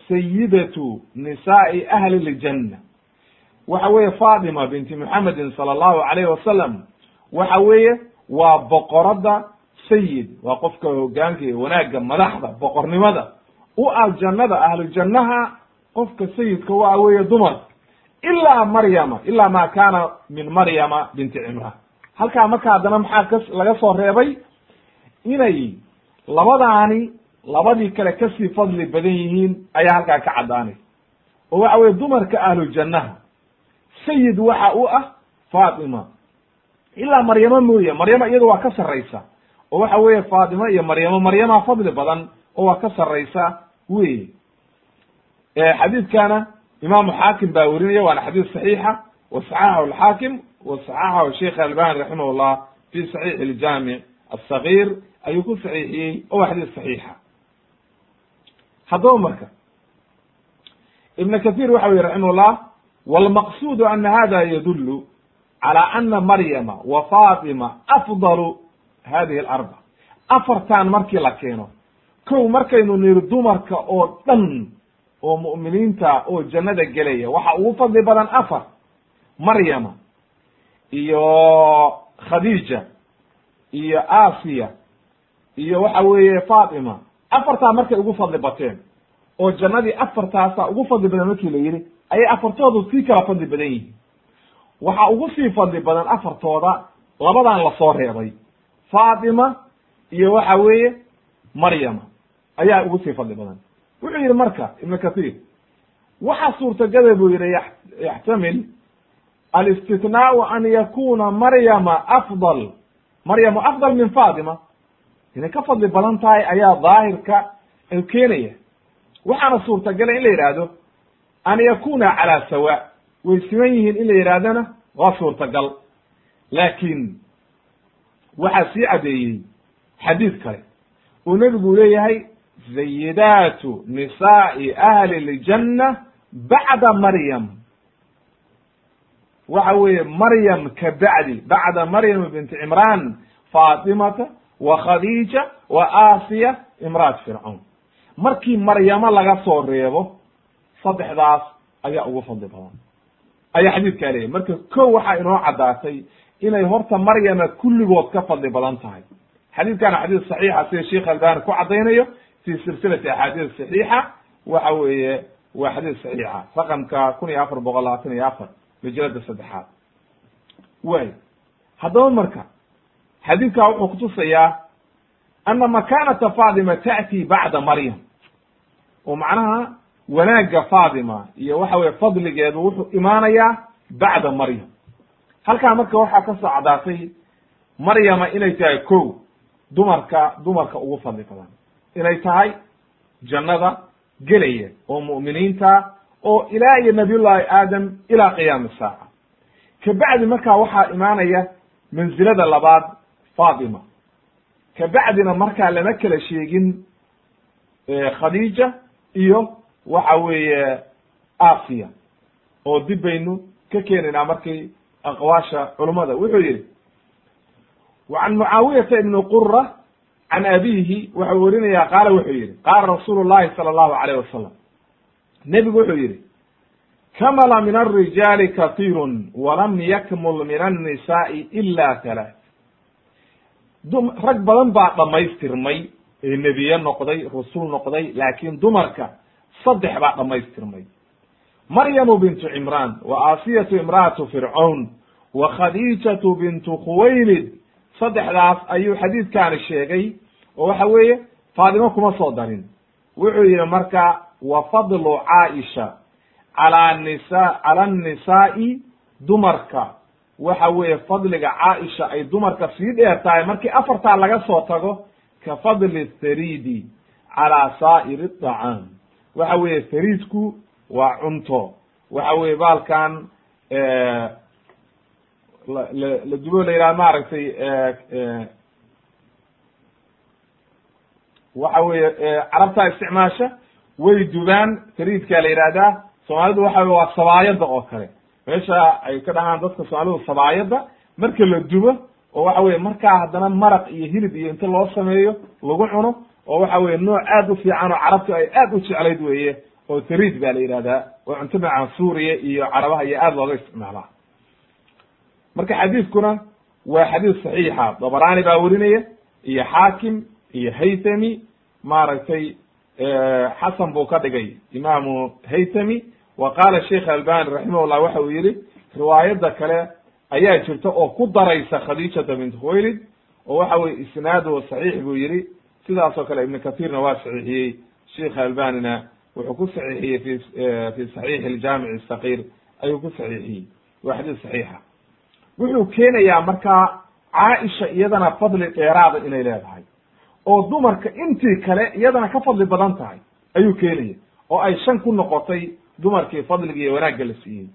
sayidatu nisaai ahli ljanna waxa weeye fatima binti muxamedin sala allahu alayhi wasalam waxa weeye waa boqoradda sayid waa qofka hogaanka iyo wanaagga madaxda boqornimada u ah jannada ahlu jannaha qofka sayidka waa weeye dumar. Ilaa maryama ilaa ma kana min maryama binti cimran halkaa marka haddana maxaa ka laga soo reebay? Inay labadaani labadii kale ka sii fadli badan yihiin ayaa halkaa ka caddaanay. Oo waxa weye dumarka ahlu jannaha sayid waxa u ah fatima ilaa maryamo mooye maryamo iyada waa ka sarraysa. Oo waxa weeye fatima iyo maryamo maryama fadli badan oo waa ka sarraysa wey xadiidkana imaamu xaakim baa werinaya waana xadiis saxiixa wa saxaxahu alxaakim wa saxaxahu sheikh albani raximah llah fi saxiix aljaamic asagir ayuu ku saxiixiyey oo waa xadiis saxiixa haddaba marka ibn kathir waxa yihi raximah llah walmaqsudu ana hada yadulu calى ana maryama wa fatima afdalu hadihi alarba. Afartan markii la keeno kow markaynu niri dumarka oo dhan oo mu'miniinta oo jannada gelaya waxa ugu fadli badan afar maryama iyo khadiija iyo asiya iyo waxa weeye fatima afartaa markay ugu fadli bateen oo jannadii afartaasa ugu fadli badan markii la yidhi ayay afartoodu sii kala fadli badan yihiin. Waxaa ugu sii fadli badan afartooda labadan la soo reebay fatima iyo waxa weeye maryama ayaa ugu sii fadli badan. Wuxuu yidhi marka ibn kathir waxa suurtagala buu yihi yaxtamil alistitnaau an yakuna maryama afdal. Maryama afdal min fatima inay ka fadli badan tahay ayaa daahirka keenaya. Waxaana suurtagala in la yidhaahdo an yakuna calaa sawa. Way siman yihiin in la yidhahdana waa suurtagal. Laakiin waxaa sii caddeeyey xadiid kale. Oo nebigu leeyahay zayidaatu nisaai ahli ljanna bacda maryam. Waxa weeye maryam ka bacdi bacda maryam binti cimran fatimata wa khadiija wa asiya imraat fircawn. Markii maryamo laga soo reebo saddexdaas ayaa ugu fadli badan. Ayaa xadiidkaa leeyahy marka ko waxaa inoo caddaatay inay horta maryama kulligood ka fadli badan tahay. Xadiidkana xadiis saxiixa sida sheikh albani ku caddaynayo fi silsilati axaadiis saxiixa waxa weeye waa xadiis saxiixa. Raqamka kun iyo afar boqol labaatan iyo afar majalada saddexaad. Way. Haddaba marka xadiidkaa wuxuu kutusayaa ana makanata fatima ta'ti bacda maryam. Oo macnaha wanaagga fatima iyo waxa weye fadligeedu wuxuu imaanayaa bacda maryam. Halkaa marka waxaa ka soo caddaatay maryama inay tahay ko dumarka dumarka ugu fadli badan. Inay tahay jannada gelaya oo mu'miniinta oo ilaa iyo nabiyullahi aadam ilaa qiyaami saaca. Kabacdi markaa waxaa imaanaya mansilada labaad fatima kabacdina markaa lama kala sheegin khadiija iyo waxa weeye asiya oo dib baynu ka keenaynaa markii aqwaasha culummada wuxuu yihi wa can mucaawiyata ibni qura can abihi waxau werinayaa qaala wuxuu yihi qaala rasuulu llahi sala allahu alayh wasalam nebigu wuxuu yihi kamala min alrijaali kahiirun walam yakmul min annisaai ila halaath dum rag badan baa dhammaystirmay nebiye noqday rasul noqday laakiin dumarka saddex baa dhammaystirmay maryamu bintu cimraan wa aasiyatu imra'atu fircawn wa khadiijatu bintu khuwaylid saddexdaas ayuu xadiidkaani sheegay oo waxa weeye faatimo kuma soo darin. Wuxuu yihi marka wa fadlu caaisha calaa nisa cala annisaa'i dumarka waxa weeye fadliga caaisha ay dumarka sii dheer tahay markii afartaa laga soo tago ka fadli tharidi calaa saa'iri aطacaam waxa weeye thariidku waa cunto. Waxa weye baalkan la dubo la yidhaha maaragtay waxa weeye carabtaa isticmaasha way dubaan. Tariidkaa la yidhahdaa soomaalidu waxa wey waa sabaayada oo kale meesha ay ka dhahaan dadka soomaalidu sabaayada marka la dubo oo waxa weye markaa haddana maraq iyo hilib iyo inta loo sameeyo lagu cuno oo waxa weye nooc aad u fiican oo carabtu ay aad u jeclayd weye oo tariid ba la yidhahdaa oo cunto macaan suuriya iyo carabaha iyo aad looga isticmaalaa. Marka xadiidkuna waa xadiis saxiixa dabaraani baa werinaya iyo xaakim iyo haythami maaragtay xasan buu ka dhigay imaamu haythami wa qaala sheikh albani raximahullah waxa uu yihi riwaayadda kale ayaa jirta oo ku daraysa khadiijata bint khuwaylid oo waxa weye isnaaduhu saxiix buu yihi sidaas oo kale ibn kathirna waa saxiixiyey sheikh albanina wuxuu ku saxiixiyey fi fi saxiixi aljaamic sakiir ayuu ku saxiixiyey waa xadiis saxiixa wuxuu keenayaa markaa caaisha iyadana fadli dheeraada inay leedahay oo dumarka intii kale iyadana ka fadli badan tahay ayuu keenaya oo ay shan ku noqotay dumarkii fadliga iyo wanaagga la siiyey.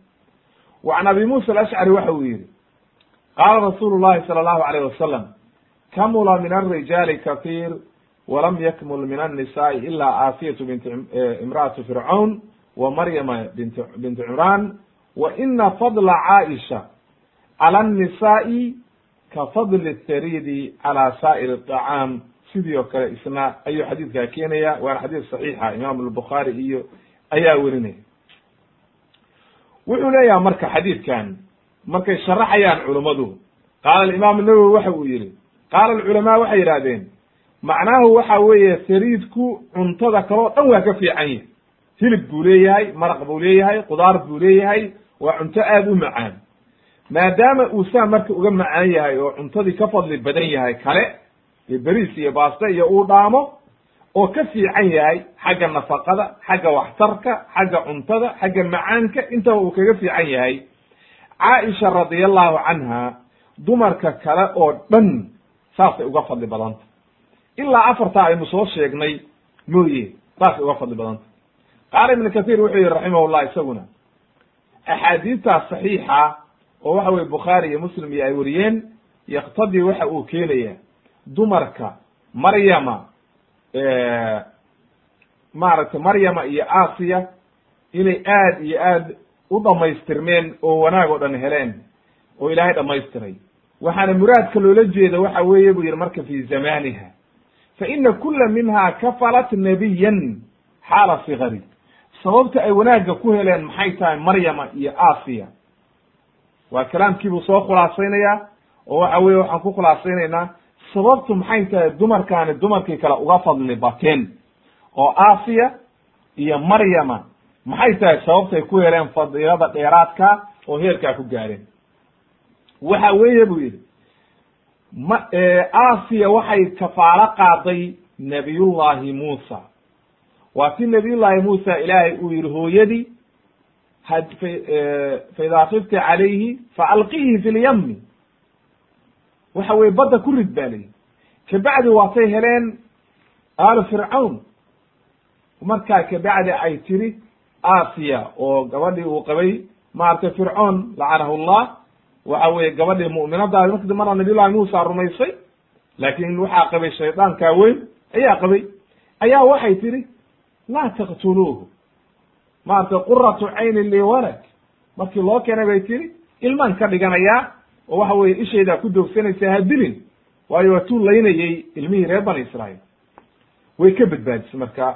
Wa can abi muusa alashcari waxa uu yihi qaala rasuulu llahi sala allahu alayh wasalam kamula min alrijaali kahiir walam yakmul min annisaai ila aasiyatu bint imra'atu fircawn wa maryama bint bintu cimraan wa ina fadla caaisha cala annisaai ka fadli tharidi cala saa'ir aطacaam sidii oo kale isna ayuu xadiidkaa keenaya waana xadiis saxiixa imaamu albukhaari iyo ayaa werinaya wuxuu leeyaha marka xadiidkan markay sharaxayaan culummadu qaala alimaam nawowi waxa uu yihi qaala alculamaa waxay yidhahdeen macnaahu waxa weeye sariidku cuntada kaleo dhan waa ka fiican yahay. Hilib buu leeyahay maraq buu leeyahay qudaar buu leeyahay waa cunto aada u macaan. Maadaama uu saa marka uga macaan yahay oo cuntadii ka fadli badan yahay kale iyo beriis iyo baaste iyo uu dhaamo oo ka fiican yahay xagga nafaqada xagga waxtarka xagga cuntada xagga macaanka intaba uu kaga fiican yahay. Caaisha radiallahu canha dumarka kale oo dhan saasay uga fadli badanta. Ilaa afartaa aynu soo sheegnay mooye saasay uga fadli badanta. Qaala ibn kathir wuxuu yihi raximahullah isaguna axaadiidtaas saxiixa oo waxa weye bukhaari iyo muslim iyo ay wariyeen yaktadii waxa uu keenaya dumarka maryama maaragtay maryama iyo asiya inay aad iyo aad u dhamaystirmeen oo wanaag oo dhan heleen oo ilaahay dhamaystiray waxaana muraadka loola jeeda waxa weeye buu yihi marka fi zamaniha fa ina kula minha kafalat nabiyan xaala sigari. Sababta ay wanaagga ku heleen maxay tahay maryama iyo asiya waa kalaamkiibuu soo khulaasaynayaa oo waxa weye waxaan ku khulaasaynaynaa sababtu maxay tahay dumarkaani dumarkii kale uga fadli bateen? oo asiya iyo maryama maxay tahay sababtay ku heleen fadiilada dheeraadka oo heerkaa ku gaareen? waxa weeye buu yidhi ma asiya waxay kafaalo qaaday nabiyullahi muusa. Waa ti nabiyullahi muusa ilaahay uu yihi hooyadii fa idaa kifti calayhi faalqihi fi lyami waxa weye badda ku rid ba layihi kabacdi waatay heleen aalu fircawn. Markaa kabacdi ay tiri asiya oo gabadhii uu qabay maaragtay fircoon lacanahu llah. Waxa weye gabadhii mu'minadaadi marki dambana nabiy llahi muusa rumaysay laakin waxaa qabay shaydaankaa weyn ayaa qabay. Ayaa waxay tihi laa taqtuluuhu. Maaragtay quratu caynin li walad markii loo keenay bay tihi ilmaan ka dhiganayaa oo waxa weye ishaydaa ku doogsanaysa ha dilin waayo waa tuu laynayey ilmihii reer bani israa'iil. Way ka badbaadisay marka.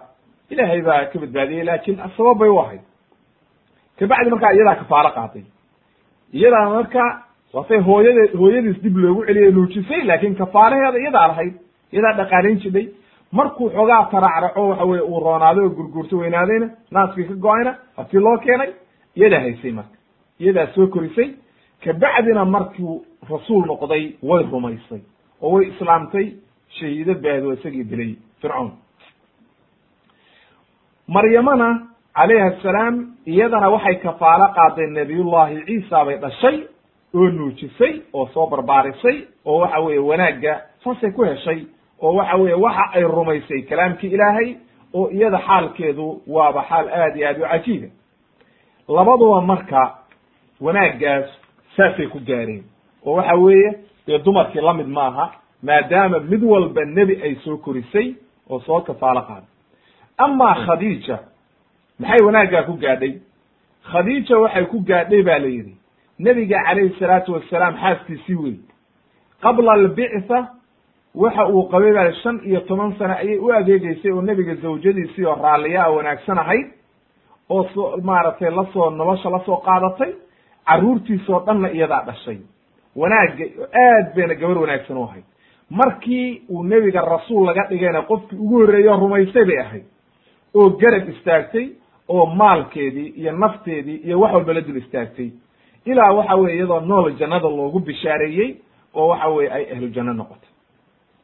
Ilaahay baa ka badbaadiyey laakin sabab bay u ahayd. Kabacdi markaa iyadaa kafaalo qaaday iyadaa marka waatay hooyade hooyadiis dib loogu celiye nuujisay laakin kafaalaheeda iyadaa lahayd iyadaa dhaqaalayn jidhay markuu xoogaa taraacraco waxa weye uu roonaaday oo gurguurto weynaadayna naaskii ka go'ayna hatii loo keenay iyadaa haysay marka. Iyadaa soo korisay kabacdina markuu rasuul noqday way rumaysay oo way islaamtay shahiido baado isagii dilay fircoon. Maryamana calayhi assalaam iyadana waxay kafaalo qaaday nabiyullahi ciisa bay dhashay oo nuujisay oo soo barbaarisay oo waxa weeye wanaagga saasay ku heshay oo waxa weeye waxa ay rumaysay kalaamkii ilaahay oo iyada xaalkeedu waaba xaal aad iyo aad u cajiiba labaduba marka wanaaggaas saasay ku gaareen. oo waxa weeye dee dumarkii la mid maaha maadaama mid walba nebi ay soo korisay oo soo kafaalo qaaday amaa khadiija maxay wanaaggaa ku gaadhay? Khadiija waxay ku gaadhay ba la yidhi nebiga calayhi salaatu wasalaam xaaskiisii wey qabla albictha waxa uu qabay baa shan iyo toban sano ayay u adeegeysay oo nebiga zawjadiisii oo raalliyaa wanaagsan ahayd oo so maaragtay la soo nolosha la soo qaadatay carruurtiisoo dhanna iyadaa dhashay. Wanaagga aad bayna gabar wanaagsan u ahayd. Markii uu nebiga rasuul laga dhigayna qofkii ugu horreeyo rumaysay bay ahayd. Oo garab istaagtay oo maalkeedii iyo nafteedii iyo wax walba la dul istaagtay. Ilaa waxa weye iyadoo nool jannada loogu bishaareeyey oo waxa weye ay ahlu janno noqotay.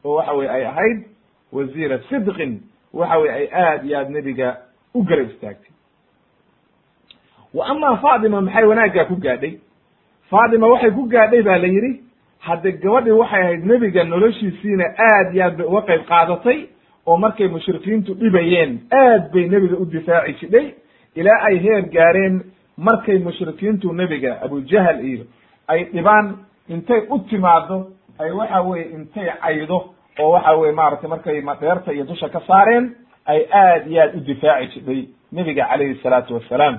Oo waxa weye ay ahayd wasiira sidqin waxa weye ay aad iyo aad nebiga u garab istaagtay wa amaa faatima maxay wanaaggaa ku gaadhay? Faatima waxay ku gaadhay ba la yidhi hadde gabadhii waxay ahayd nebiga noloshiisiina aad iyo aad bay uga qayb qaadatay oo markay mushrikiintu dhibayeen aad bay nebiga u difaaci jidhay ilaa ay heer gaareen markay mushrikiintu nebiga abujahal iyo ay dhibaan intay u timaado ay waxa weye intay caydo oo waxa weye maaragtay markay madheerta iyo dusha ka saareen ay aad iyo aad u difaaci jidhay nebiga calayhi salaatu wassalaam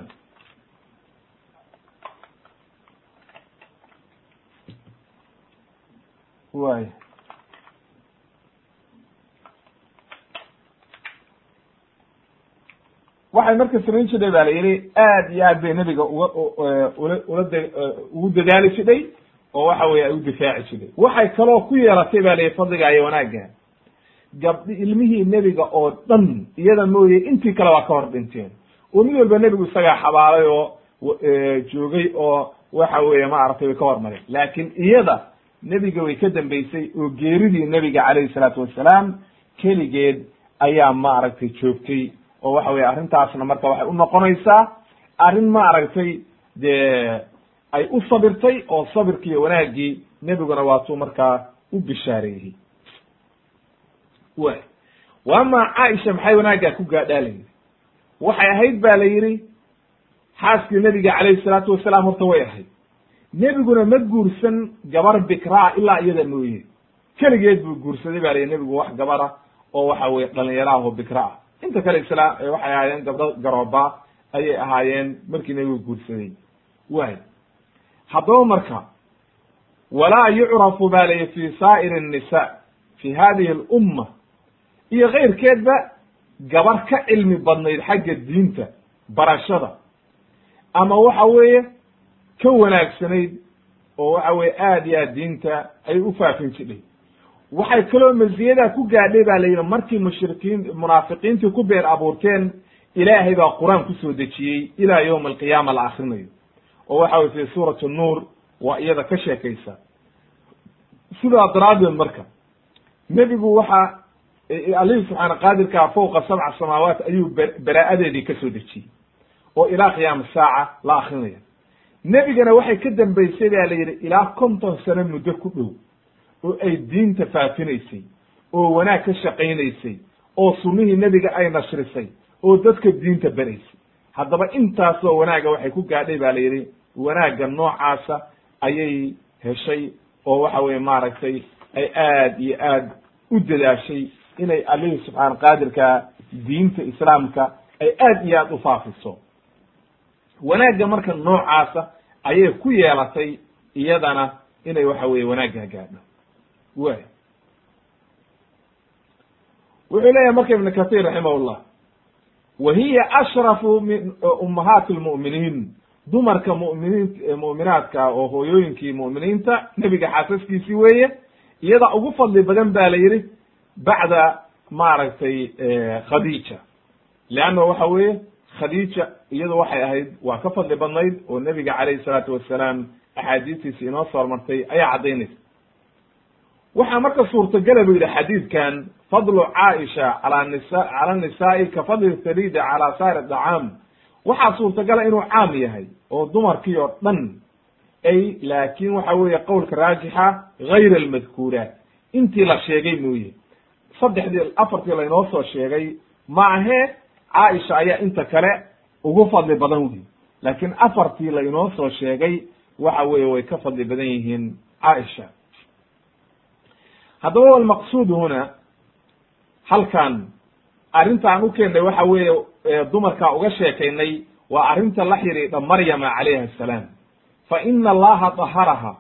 way waxay marka samayn jidhay ba la yidhi aad iyo aad bay nebiga uga ula ula da ugu dadaali jidhay oo waxa weye ay u difaaci jidhay waxay kaloo ku yeelatay ba la yidhi fadliga iyo wanaagga. Gabdhi ilmihii nebiga oo dhan iyada mooye intii kale waa ka hor dhinteen. Oo mid walba nebigu isagaa xabaalay oo joogay oo waxa weeye maaragtay way ka hormareen laakiin iyada nebiga way ka dambeysay oo geeridii nebiga calayhi salaatu wassalaam keligeed ayaa maaragtay joogtay oo waxa weye arrintaasna marka waxay u noqonaysaa arrin maaragtay dee ay u sabirtay oo sabirki iyo wanaaggii nebiguna waatuu markaa u bishaareeyey. Way wa amaa caaisha maxay wanaaggaa ku gaadhaa la yidhi waxay ahayd ba la yidhi xaaskii nebiga calayhi salaatu wasalaam horta way ahayd nebiguna ma guursan gabar bikraa ilaa iyada mooye keligeed buu guursaday ba la yidhi nebigu wax gabara oo waxa weye dhalinyaro ah oo bikra ah inta kale isla waxay ahaayeen gabdho garooba ayay ahaayeen markii nebigu guursaday way haddaba marka walaa yucrafu ba layihi fi saa'iri الnisa fi hadihi اlumma iyo keyrkeedba gabar ka cilmi badnayd xagga diinta barashada ama waxa weeye ka wanaagsanayd oo waxa weye aad iyo aad diinta ay u faafin jidhay waxay kaloo masiyadaa ku gaadhay ba la yidhi markii mushrikiin munaafiqiintii ku been abuurteen ilaahay baa qur'aan ku soo dejiyey ilaa yowma alqiyaama la akrinayo oo waxa weye fi suurat nuur waa iyada ka sheekaysa. Sidaa daraaddeed marka nebigu waxa allihii subxaana qaadirkaa fawqa sabca samaawaat ayuu beraa'adeedii ka soo dejiyey oo ilaa qiyaama saaca la akrinaya nebigana waxay ka dambeysay ba la yidhi ilaa konton sano muddo ku dhow oo ay diinta faafinaysay oo wanaag ka shaqaynaysay oo sunnihii nebiga ay nashrisay oo dadka diinta beraysay haddaba intaasoo wanaaga waxay ku gaadhay ba la yidhi wanaagga noocaasa ayay heshay oo waxa weye maaragtay ay aad iyo aad u dadaashay inay allihii subxaana qaadirka diinta islaamka ay aad iyo aad u faafiso. Wanaagga marka noocaasa ayay ku yeelatay iyadana inay waxa weye wanaaggaa gaadho. Way wuxuu leeyahay marka ibnu kathir raximahullah wa hiya ashrafu min ummahaati lmu'miniin dumarka muminiin mu'minaadka oo hooyooyinkii mu'miniinta nebiga xaasaskiisii weeye iyada ugu fadli badan ba la yidhi bacda maaragtay khadiija. Leanna waxa weeye khadiija iyadu waxay ahayd waa ka fadli badnayd oo nebiga calayhi salaatu wasalaam axaadiistiisi inoo soo hormartay ayaa caddaynaysa. Waxaa marka suurtagala bu yidhi xadiidkan fadlu caaisha ala nisa cala nisaa'i ka fadli tharidi cala saa'ir dacaam waxaa suurtagala inuu caam yahay oo dumarkii oo dhan ay laakin waxa weeye qowlka raajixa gayr almadkuuraat intii la sheegay mooye. Saddexdii afartii laynoo soo sheegay maahee caaisha ayaa inta kale ugu fadli badan wey laakiin afartii laynoo soo sheegay waxa weeye way ka fadli badan yihiin caaisha haddaba walmaqsuud huna halkan arrinta aan u keennay waxa weeye dumarkaa uga sheekaynay waa arrinta la xidhiidha maryama calayha assalaam fa ina allaha daharaha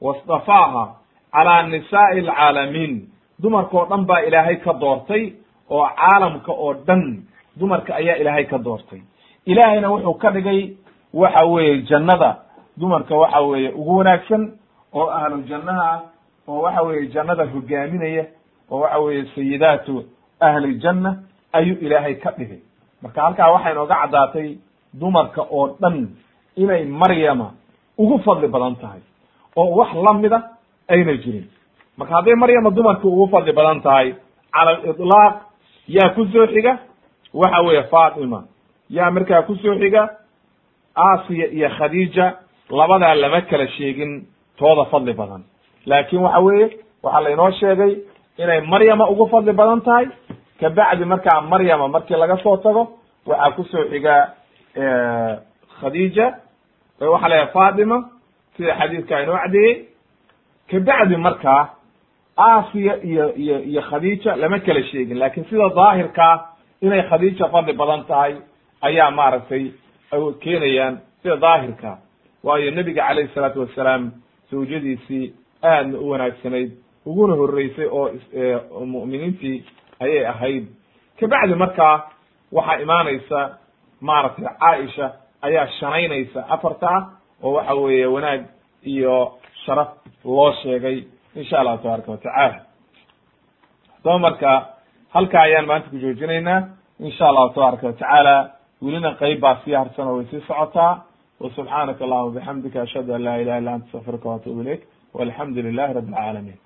wastafaaha calaa nisaa'i alcaalamiin. Dumarkao dhan baa ilaahay ka doortay oo caalamka oo dhan dumarka ayaa ilaahay ka doortay. Ilaahayna wuxuu ka dhigay waxa weeye jannada. Dumarka waxa weeye ugu wanaagsan oo ahlu jannaha oo waxa weeye jannada hogaaminaya oo waxa weeye sayidaatu ahli janna ayuu ilaahay ka dhigay. Marka halkaa waxay nooga caddaatay dumarka oo dhan inay maryama ugu fadli badan tahay oo wax lamida ayna jirin. Marka hadday maryama dumarka ugu fadli badan tahay cala aliطlaaq yaa ku soo xiga waxa weeye fatima yaa markaa ku soo xiga? Asiya iyo khadiija labadaa lama kala sheegin tooda fadli badan. Laakin waxa weeye waxaa laynoo sheegay inay maryama ugu fadli badan tahay. Kabacdi markaa maryama markii laga soo tago waxaa ku soo xiga khadiija waxaa la yahay fatima sida xadiidka inoo cadeeyey kabacdi markaa asiya iyo iyo iyo khadiija lama kala sheegin. Lakin sida daahirkaa inay khadiija fadli badan tahay ayaa maaragtay keenayaan sida daahirka. Waayo nebiga calayhi salaatu wasalaam zawjadiisii aadna u wanaagsanayd uguna horeysay oo mu'miniintii ayay ahayd. Kabacdi markaa waxaa imaanaysa maaragtay caaisha ayaa shanaynaysa afartaa oo waxa weeye wanaag iyo sharaf loo sheegay insha allahu tabaaraka watacaala haddaba marka halkaa ayaan maanta ku joojinaynaa. Insha allahu tabaaraka watacaala welina qeyb baa sii harsan oo way sii socotaa. Wasubxaanaka allahuma bixamdika ashhadu an laa ilaha illa anta astaqfiruka waatubu ilayk. Walxamdu lilahi rabbi alcaalamiin